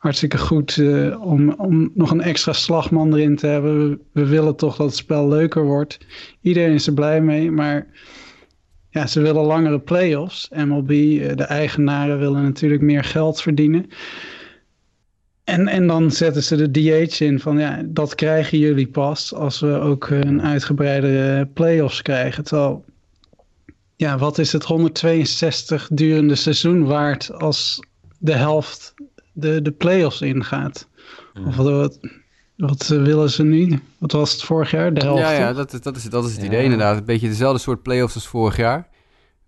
Speaker 5: hartstikke goed uh, om, om nog een extra slagman erin te hebben. We, we, willen toch dat het spel leuker wordt. Iedereen is er blij mee, maar ja, ze willen langere play-offs. MLB, uh, de eigenaren willen natuurlijk meer geld verdienen. En, en dan zetten ze de DH in van ja, dat krijgen jullie pas als we ook een uitgebreidere play-offs krijgen. Terwijl, ja, wat is het 162 durende seizoen waard als de helft de, de play-offs ingaat? Of wat, wat willen ze nu? Wat was het vorig jaar? De helft?
Speaker 4: Ja, ja dat, dat, is, dat is het idee inderdaad. Een beetje dezelfde soort play-offs als vorig jaar.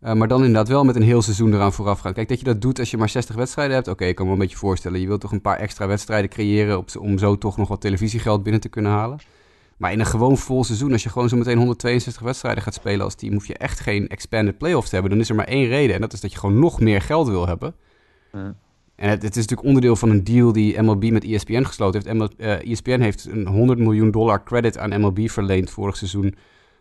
Speaker 4: Uh, maar dan inderdaad wel met een heel seizoen eraan vooraf gaan. Kijk, dat je dat doet als je maar 60 wedstrijden hebt. Oké, okay, ik kan me wel een beetje voorstellen. Je wilt toch een paar extra wedstrijden creëren op, om zo toch nog wat televisiegeld binnen te kunnen halen. Maar in een gewoon vol seizoen, als je gewoon zo meteen 162 wedstrijden gaat spelen als team, hoef je echt geen expanded playoffs te hebben. Dan is er maar één reden. En dat is dat je gewoon nog meer geld wil hebben. Ja. En het, het, is natuurlijk onderdeel van een deal die MLB met ESPN gesloten heeft. ML, uh, ESPN heeft een 100 miljoen dollar credit aan MLB verleend vorig seizoen.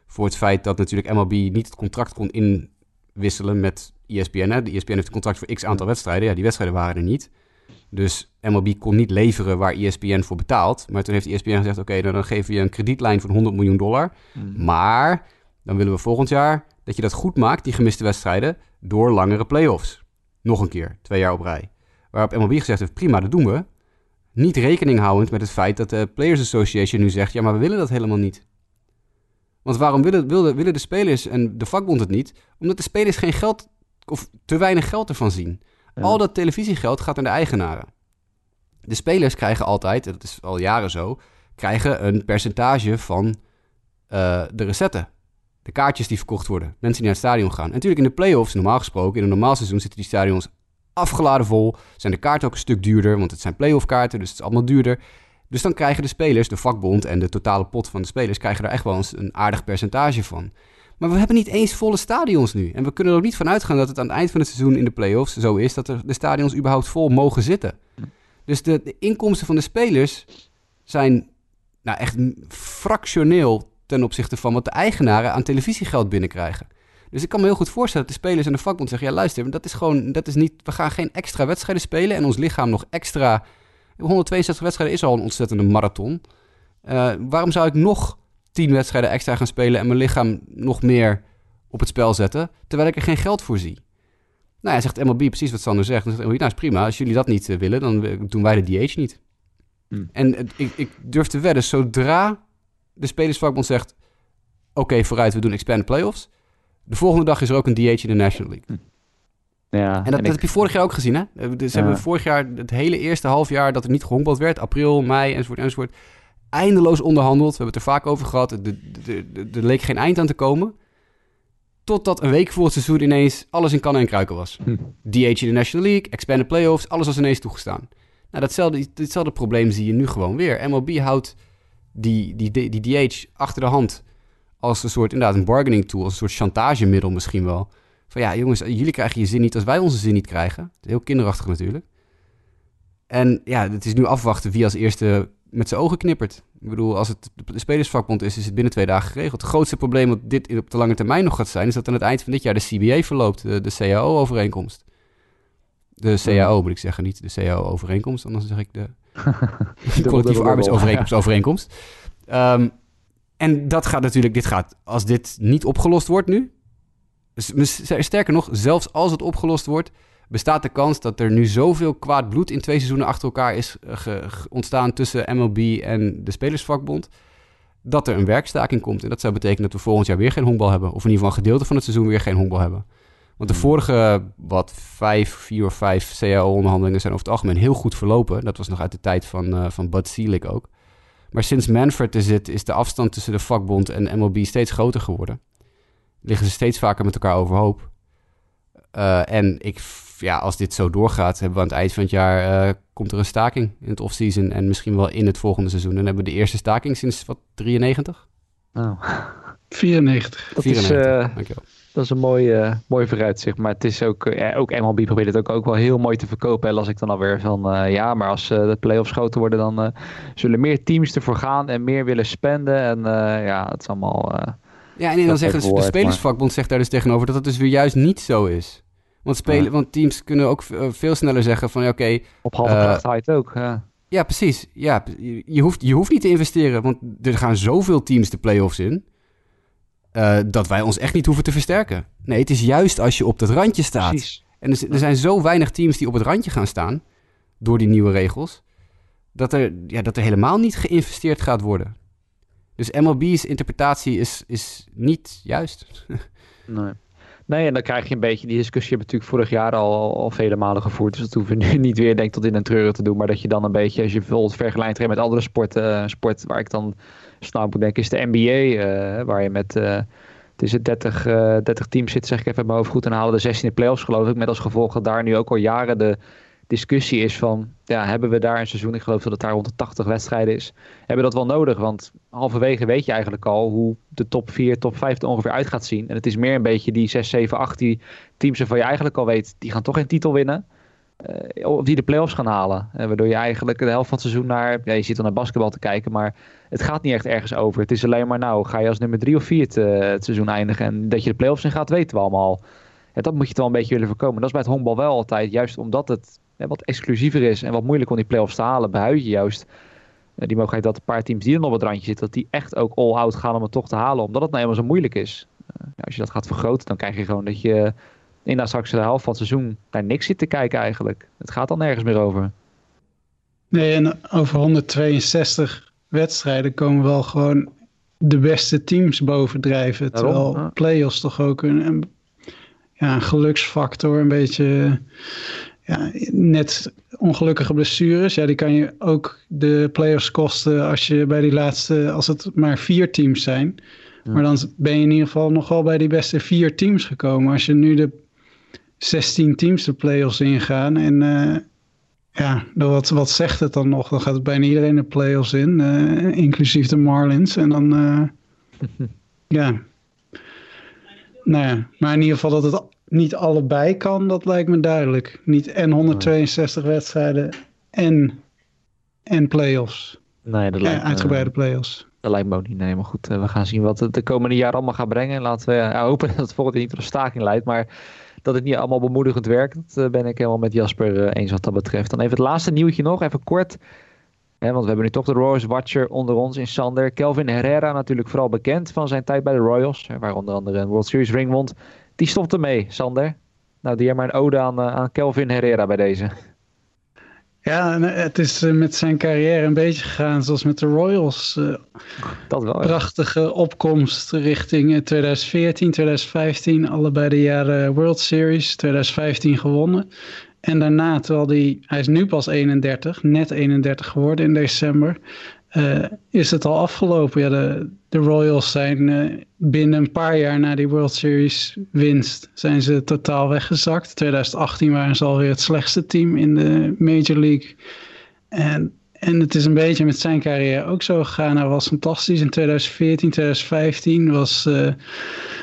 Speaker 4: Voor het feit dat natuurlijk MLB niet het contract kon inwisselen met ESPN. Hè. De ESPN heeft een contract voor x aantal wedstrijden. Ja, die wedstrijden waren er niet. Dus MLB kon niet leveren waar ESPN voor betaalt. Maar toen heeft ESPN gezegd: Oké, okay, dan geven we je een kredietlijn van 100 miljoen dollar. Mm. Maar dan willen we volgend jaar dat je dat goed maakt, die gemiste wedstrijden, door langere playoffs. Nog een keer, twee jaar op rij. Waarop MLB gezegd heeft: prima, dat doen we. Niet rekening houdend met het feit dat de Players Association nu zegt: ja, maar we willen dat helemaal niet. Want waarom willen, willen, willen de spelers en de vakbond het niet? Omdat de spelers geen geld of te weinig geld ervan zien. Al dat televisiegeld gaat naar de eigenaren. De spelers krijgen altijd, dat is al jaren zo, krijgen een percentage van uh, de recetten. De kaartjes die verkocht worden, mensen die naar het stadion gaan. En natuurlijk in de playoffs, normaal gesproken, in een normaal seizoen zitten die stadions afgeladen vol. Zijn de kaarten ook een stuk duurder, want het zijn playoff kaarten, dus het is allemaal duurder. Dus dan krijgen de spelers, de vakbond en de totale pot van de spelers, krijgen er echt wel eens een aardig percentage van. Maar we hebben niet eens volle stadions nu. En we kunnen er ook niet van uitgaan dat het aan het eind van het seizoen in de playoffs zo is dat er de stadions überhaupt vol mogen zitten. Dus de, de inkomsten van de spelers zijn nou echt fractioneel ten opzichte van wat de eigenaren aan televisiegeld binnenkrijgen. Dus ik kan me heel goed voorstellen dat de spelers en de vakbond zeggen: ja, luister, dat is gewoon, dat is niet, we gaan geen extra wedstrijden spelen en ons lichaam nog extra. 162 wedstrijden is al een ontzettende marathon. Uh, waarom zou ik nog 10 wedstrijden extra gaan spelen en mijn lichaam nog meer op het spel zetten, terwijl ik er geen geld voor zie? Nou ja, zegt MLB precies wat Sander zegt. Dan zegt MLB, nou is prima, als jullie dat niet uh, willen, dan doen wij de DH niet. Hmm. En ik, ik, durf te wedden, zodra de spelersvakbond zegt, oké, okay, vooruit, we doen expanded playoffs, de volgende dag is er ook een DH in de National League. Hmm. Ja, en dat, en dat heb je vorig jaar ook gezien, hè? Dus ja. hebben vorig jaar het hele eerste half jaar dat er niet gehonkbald werd, april, mei enzovoort enzovoort, eindeloos onderhandeld. We hebben het er vaak over gehad. Er leek geen eind aan te komen. Totdat een week voor het seizoen ineens alles in kannen en kruiken was. Hm. DH in de National League, expanded playoffs, alles was ineens toegestaan. Nou, datzelfde, ditzelfde probleem zie je nu gewoon weer. MLB houdt die, die, die, die DH achter de hand als een soort, inderdaad, een bargaining tool, als een soort chantagemiddel misschien wel. Van ja, jongens, jullie krijgen je zin niet als wij onze zin niet krijgen. Heel kinderachtig natuurlijk. En ja, het is nu afwachten wie als eerste met zijn ogen knippert. Ik bedoel, als het de spelersvakbond is, is het binnen twee dagen geregeld. Het grootste probleem wat dit op de lange termijn nog gaat zijn, is dat aan het eind van dit jaar de CBA verloopt, de, de CAO-overeenkomst. De CAO moet ik zeggen, niet de CAO-overeenkomst, anders zeg ik de, de collectieve arbeidsovereenkomst. Overeenkomst. Um, en dat gaat natuurlijk, dit gaat, als dit niet opgelost wordt nu, sterker nog, zelfs als het opgelost wordt, bestaat de kans dat er nu zoveel kwaad bloed in twee seizoenen achter elkaar is eh, ontstaan tussen MLB en de Spelersvakbond. Dat er een werkstaking komt. En dat zou betekenen dat we volgend jaar weer geen honkbal hebben. Of in ieder geval een gedeelte van het seizoen weer geen honkbal hebben. Want de hmm. vorige, wat, vijf, vier of vijf CAO-onderhandelingen zijn over het algemeen heel goed verlopen. Dat was nog uit de tijd van, uh, van Bud Selig ook. Maar sinds Manfred er zit, is de afstand tussen de vakbond en MLB steeds groter geworden. Liggen ze steeds vaker met elkaar overhoop. Uh, en ik ja, als dit zo doorgaat, hebben we aan het eind van het jaar uh, komt er een staking in het offseason en misschien wel in het volgende seizoen. En dan hebben we de eerste staking sinds wat 93?
Speaker 5: Oh. 94.
Speaker 3: Dat 94. is, uh, Dankjewel. Dat is een mooi, uh, mooi vooruitzicht. Maar het is ook, uh, ook MLB probeert het ook, ook wel heel mooi te verkopen. En las ik dan alweer van, uh, ja, maar als de playoffs groter worden, dan zullen meer teams ervoor gaan en meer willen spenden. En ja, het is allemaal
Speaker 4: Ja, en dan
Speaker 3: Dat
Speaker 4: zegt
Speaker 3: even
Speaker 4: de spelersvakbond zegt daar dus tegenover dat het dus weer juist niet zo is. Want, spelen,
Speaker 3: Ja.
Speaker 4: want teams kunnen ook eh, veel sneller zeggen van ja, oké,
Speaker 3: Op halve
Speaker 4: Eh,
Speaker 3: kracht haal je het ook. Ja.
Speaker 4: ja precies. Ja, je hoeft, je hoeft niet te investeren, want er gaan zoveel teams de play-offs in. Eh, dat wij ons echt niet hoeven te versterken. Nee, het is juist als je op dat randje staat.
Speaker 3: Precies.
Speaker 4: En er, er zijn zo weinig teams die op het randje gaan staan. door die nieuwe regels. dat er, ja, dat er helemaal niet geïnvesteerd gaat worden. Dus MLB's interpretatie is, is niet juist.
Speaker 3: Nee. Nee, en dan krijg je een beetje die discussie we natuurlijk vorig jaar al, al vele malen gevoerd. Dus dat hoeven we nu niet weer denk ik tot in een treuren te doen. Maar dat je dan een beetje, als je bijvoorbeeld vergelijkt met andere sporten, eh, sport waar ik dan aan moet denken, is de NBA. eh, waar je met eh het is het 30, eh 30 teams zit, zeg ik even in mijn hoofd goed. En halen de 16 de playoffs geloof ik. Met als gevolg dat daar nu ook al jaren de discussie is van, ja, hebben we daar een seizoen, ik geloof dat het daar rond de 80 wedstrijden is, hebben we dat wel nodig? Want halverwege weet je eigenlijk al hoe de top 4, top 5 er ongeveer uit gaat zien. En het is meer een beetje die 6, 7, 8 die teams waarvan je eigenlijk al weet, die gaan toch geen titel winnen. Eh, of die de play-offs gaan halen. Eh, waardoor je eigenlijk de helft van het seizoen naar... Ja, je zit dan naar basketbal te kijken, maar het gaat niet echt ergens over. Het is alleen maar, nou, ga je als nummer drie of vier het, eh, seizoen eindigen... en dat je de play-offs in gaat, weten we allemaal. Ja, dat moet je toch een beetje willen voorkomen. Dat is bij het honkbal wel altijd, juist omdat het wat exclusiever is... en wat moeilijk om die play-offs te halen, behuid je juist... die mogelijkheid dat een paar teams die er nog het randje zitten... dat die echt ook all-out gaan om het toch te halen... omdat het nou eenmaal zo moeilijk is. Ja, als je dat gaat vergroten, dan krijg je gewoon dat je... inderdaad straks de helft van het seizoen naar niks zit te kijken eigenlijk. Het gaat dan nergens meer over.
Speaker 5: Nee, en over 162 wedstrijden komen wel gewoon de beste teams bovendrijven.
Speaker 3: Daarom,
Speaker 5: Terwijl
Speaker 3: ja.
Speaker 5: play-offs toch ook een, een, ja, een geluksfactor, een beetje ja, net ongelukkige blessures. Ja, die kan je ook de play-offs kosten als je bij die laatste, als het maar vier teams zijn.
Speaker 3: Ja.
Speaker 5: Maar dan ben je in ieder geval nog wel bij die beste vier teams gekomen. Als je nu de 16 teams de play-offs ingaan en eh, ja, wat, wat zegt het dan nog? Dan gaat het bijna iedereen de play-offs in, eh, inclusief de Marlins. En dan, eh, ja. Nou ja, maar in ieder geval dat het niet allebei kan, dat lijkt me duidelijk. Niet en 162 wedstrijden en, en play-offs.
Speaker 3: Nee, dat lijkt,
Speaker 5: uitgebreide play-offs.
Speaker 3: dat lijkt me ook niet. Nee, maar goed, we gaan zien wat het de komende jaren allemaal gaat brengen. Laten we ja, hopen dat het volgend jaar niet tot een staking leidt. Maar dat het niet allemaal bemoedigend werkt, dat eh, ben ik helemaal met Jasper eh, eens wat dat betreft. Dan even het laatste nieuwtje nog, even kort. Want we hebben nu toch de Royals Watcher onder ons in Sander. Kelvin Herrera natuurlijk vooral bekend van zijn tijd bij de Royals. Waar onder andere een World Series ring won. Die stopt ermee, Sander. Nou, die maar een ode aan, eh, aan Kelvin Herrera bij deze.
Speaker 5: Ja, eh, het is eh, met zijn carrière een beetje gegaan zoals met de Royals. eh,
Speaker 3: Dat wel. ja.
Speaker 5: prachtige opkomst richting eh, 2014, 2015. Allebei de jaren World Series. 2015 gewonnen. En daarna, terwijl die, hij is nu pas 31, net 31 geworden in december. is het al afgelopen. Ja, de, de Royals zijn eh, binnen een paar jaar na die World Series winst zijn ze totaal weggezakt. 2018 waren ze alweer het slechtste team in de Major League. En, en het is een beetje met zijn carrière ook zo gegaan. Hij was fantastisch. In 2014, 2015 was eh,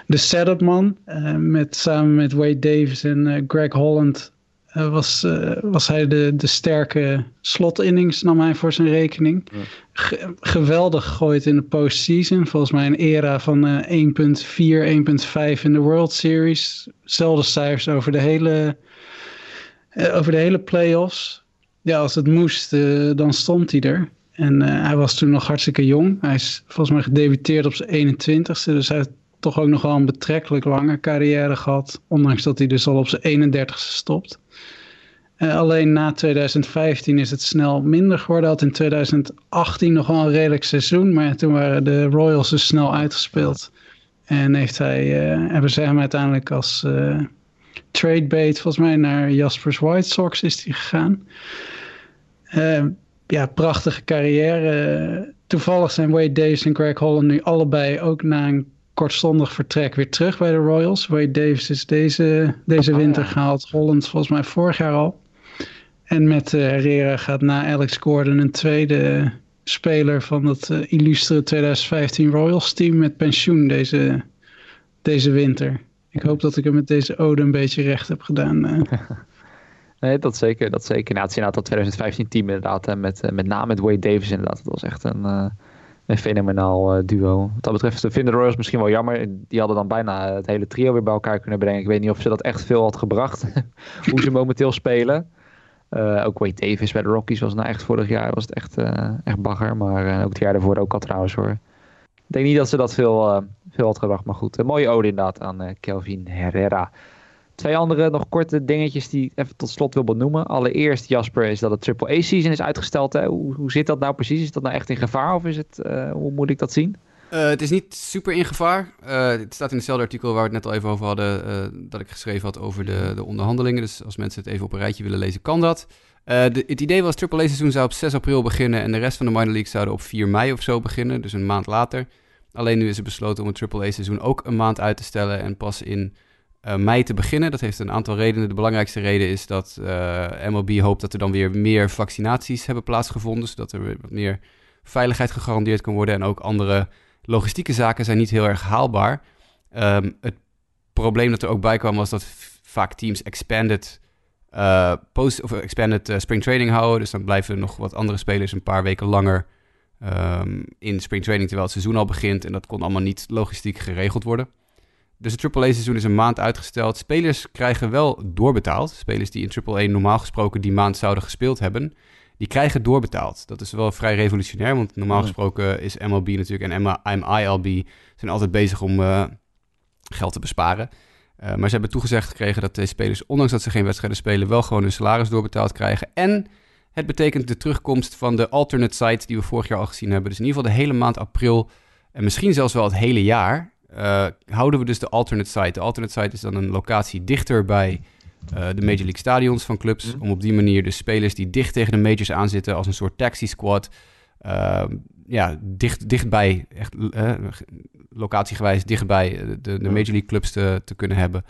Speaker 5: de setup man. eh, met, samen met Wade Davis en Greg Holland eh, was, eh, was hij de, de sterke slot-innings, nam hij voor zijn rekening. Ge- geweldig gegooid in de postseason. Volgens mij een era van eh 1.4, 1.5 in de World Series. Zelfde cijfers over de hele, eh, over de hele playoffs. Ja, als het moest, eh, dan stond hij er. En eh, hij was toen nog hartstikke jong. Hij is volgens mij gedebuteerd op zijn 21ste. Dus hij heeft toch ook nog wel een betrekkelijk lange carrière gehad. Ondanks dat hij dus al op zijn 31ste stopt. Eh, alleen na 2015 is het snel minder geworden. Had in 2018 nog wel een redelijk seizoen. Maar toen waren de Royals dus snel uitgespeeld. En heeft hij, eh, hebben ze hem uiteindelijk als eh trade bait volgens mij naar Jaspers White Sox is hij gegaan. Eh, ja, prachtige carrière. Toevallig zijn Wade Davis en Greg Holland nu allebei ook na een kortstondig vertrek weer terug bij de Royals. Wade Davis is deze, deze
Speaker 3: Oh,
Speaker 5: winter gehaald. Holland volgens mij vorig jaar al. En met eh, Herrera gaat na Alex Gordon een tweede speler van dat eh, illustere 2015 Royals team met pensioen deze, deze winter. Ik hoop dat ik hem met deze ode een beetje recht heb gedaan. eh.
Speaker 3: Nee, dat zeker. Dat zeker. Nou, het is inderdaad dat 2015 team inderdaad. Hè, met, met name met Wade Davis inderdaad. Dat was echt een, een fenomenaal duo. Wat dat betreft vinden de Royals misschien wel jammer. Die hadden dan bijna het hele trio weer bij elkaar kunnen brengen. Ik weet niet of ze dat echt veel had gebracht. hoe ze momenteel spelen. Ook Wade Davis bij de Rockies was nou echt vorig jaar was het echt, echt bagger. Maar ook het jaar daarvoor ook al trouwens hoor. Ik denk niet dat ze dat veel, veel had gebracht. Maar goed, een mooie ode inderdaad aan Kelvin Herrera. Twee andere nog korte dingetjes die ik even tot slot wil benoemen. Allereerst, Jasper, is dat het Triple A season is uitgesteld. Hè? Hoe, hoe zit dat nou precies? Is dat nou echt in gevaar of is het, hoe moet ik dat zien?
Speaker 4: Uh, het is niet super in gevaar. Uh, het staat in hetzelfde artikel waar we het net al even over hadden, dat ik geschreven had over de, de, onderhandelingen. Dus als mensen het even op een rijtje willen lezen, kan dat. Het idee was, Triple A seizoen zou op 6 april beginnen en de rest van de minor league zouden op 4 mei of zo beginnen, dus een maand later. Alleen nu is er besloten om het Triple A seizoen ook een maand uit te stellen en pas in mei te beginnen. Dat heeft een aantal redenen. De belangrijkste reden is dat MLB hoopt dat er dan weer meer vaccinaties hebben plaatsgevonden, zodat er wat meer veiligheid gegarandeerd kan worden. En ook andere logistieke zaken zijn niet heel erg haalbaar. Um, het probleem dat er ook bij kwam was dat vaak teams expanded, uh, post, of expanded spring training houden. Dus dan blijven nog wat andere spelers een paar weken langer um, in spring training terwijl het seizoen al begint. En dat kon allemaal niet logistiek geregeld worden. Dus het AAA-seizoen is een maand uitgesteld. Spelers krijgen wel doorbetaald. Spelers die in AAA normaal gesproken die maand zouden gespeeld hebben, die krijgen doorbetaald. Dat is wel vrij revolutionair, want normaal gesproken is MLB natuurlijk en MILB zijn altijd bezig om uh, geld te besparen. Uh, maar ze hebben toegezegd gekregen dat deze spelers, ondanks dat ze geen wedstrijden spelen, wel gewoon hun salaris doorbetaald krijgen. En het betekent de terugkomst van de alternate sites die we vorig jaar al gezien hebben. Dus in ieder geval de hele maand april en misschien zelfs wel het hele jaar uh, houden we dus de alternate site. De alternate site is dan een locatie dichter bij de Major League stadions van clubs. Mhm. Om op die manier de spelers die dicht tegen de majors aanzitten als een soort taxi squad. Uh, ja, dicht, dichtbij, echt locatiegewijs dichtbij de, de Major League clubs te, te kunnen hebben.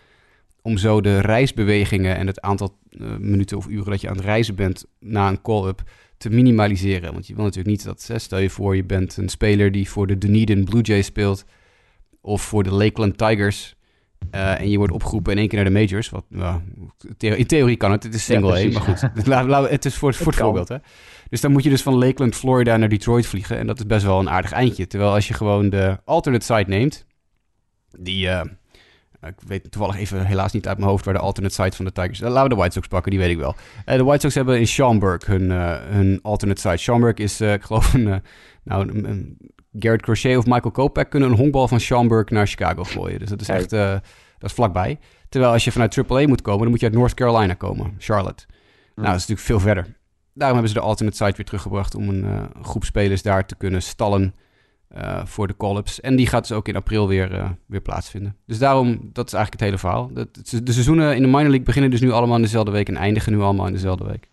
Speaker 4: Om zo de reisbewegingen en het aantal minuten of uren dat je aan het reizen bent na een call-up te minimaliseren. Want je wil natuurlijk niet dat, stel je voor, je bent een speler die voor de Dunedin Blue Jays speelt of voor de Lakeland Tigers. Uh, en je wordt opgeroepen in één keer naar de majors. Wat, uh, in theorie kan het, het is single ja, A, maar goed. het is voor, voor het voorbeeld. Hè? Dus dan moet je dus van Lakeland, Florida naar Detroit vliegen. En dat is best wel een aardig eindje. Terwijl als je gewoon de alternate site neemt, die... Uh, ik weet toevallig even helaas niet uit mijn hoofd waar de alternate site van de Tigers... Laten we de White Sox pakken, die weet ik wel. de White Sox hebben in Schaumburg hun, hun alternate site. Schaumburg is, ik geloof, een, nou, een, Garrett Crochet of Michael Kopech kunnen een honkbal van Schaumburg naar Chicago gooien. Dus dat is echt uh, dat is vlakbij. Terwijl als je vanuit AAA moet komen, dan moet je uit North Carolina komen, Charlotte. Nou, dat is natuurlijk veel verder. Daarom hebben ze de alternate site weer teruggebracht om een uh, groep spelers daar te kunnen stallen uh, voor de call-ups. En die gaat dus ook in april weer, weer plaatsvinden. Dus daarom, dat is eigenlijk het hele verhaal. De seizoenen in de minor league beginnen dus nu allemaal in dezelfde week en eindigen nu allemaal in dezelfde week.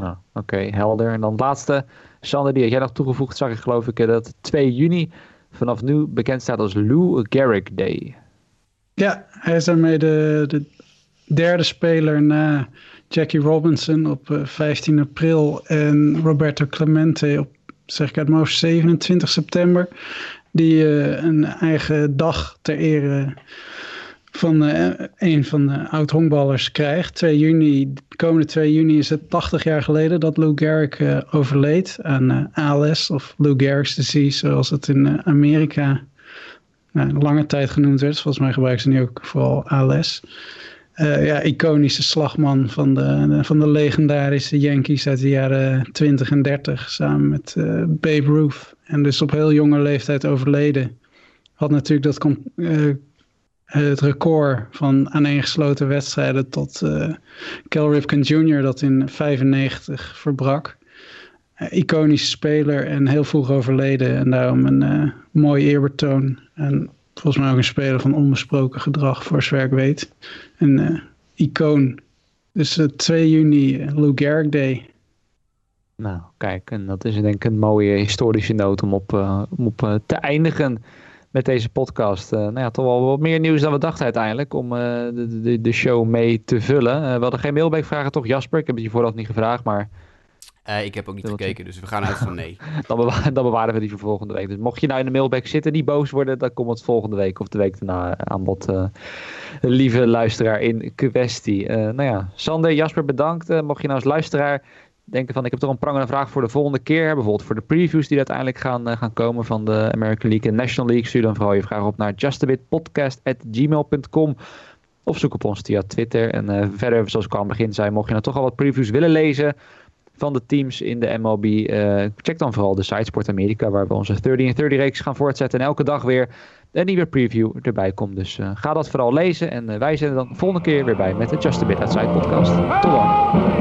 Speaker 3: Nou, oké, helder. En dan het laatste, Sander, die had jij nog toegevoegd, zag ik geloof ik, dat 2 juni vanaf nu bekend staat als Lou Gehrig Day.
Speaker 5: Ja, hij is daarmee de, de derde speler na Jackie Robinson op 15 eh, april en Roberto Clemente op, zeg ik uit mijn 27 september. Die uh, een eigen dag ter ere van uh, een van de oud-honkballers krijgt. 2 juni, komende 2 juni is het 80 jaar geleden dat Lou Gehrig uh, overleed aan uh, ALS of Lou Gehrig's disease, zoals het in Amerika lange tijd genoemd werd. Volgens mij gebruiken ze nu ook vooral ALS. ja, iconische slagman van de, van de legendarische Yankees uit de jaren 20 en 30 samen met Babe Ruth. En dus op heel jonge leeftijd overleden. Had natuurlijk dat het record van aaneengesloten wedstrijden tot Cal Ripken Jr. dat in 95 verbrak. Uh, iconische speler en heel vroeg overleden en daarom een uh, mooi eerbetoon. En volgens mij ook een speler van onbesproken gedrag voor zover ik weet. Een icoon. Dus 2 juni, Lou Gehrig Day.
Speaker 3: Nou, kijk, en dat is denk ik een mooie historische noot om op, om op te eindigen met deze podcast. Uh, nou ja, toch wel wat meer nieuws dan we dachten uiteindelijk om uh, de, de, de, show mee te vullen. Uh, we hadden geen mailback-vragen toch, Jasper? Ik heb het je vooraf niet gevraagd, maar...
Speaker 4: ik heb ook niet gekeken, dus we gaan uit van nee.
Speaker 3: dan, bewa dan, bewaren we die voor volgende week. Dus mocht je nou in de mailback zitten, die boos worden, dan komt het volgende week of de week daarna aan bod. lieve luisteraar in kwestie. nou ja, Sander, Jasper, bedankt. mocht je nou als luisteraar denken van ik heb toch een prangende vraag voor de volgende keer. Bijvoorbeeld voor de previews die uiteindelijk gaan, gaan komen van de American League en National League. Stuur dan vooral je vraag op naar justabitpodcast.gmail.com. Of zoek op ons via Twitter. En verder, zoals ik al aan het begin zei, mocht je nou toch al wat previews willen lezen van de teams in de MLB. Uh, check dan vooral de site Sport America, waar we onze 30 in 30 reeks gaan voortzetten. En elke dag weer een nieuwe preview erbij komt. Dus ga dat vooral lezen. En wij zijn er dan volgende keer weer bij met de Just a Bit Outside podcast. Tot dan.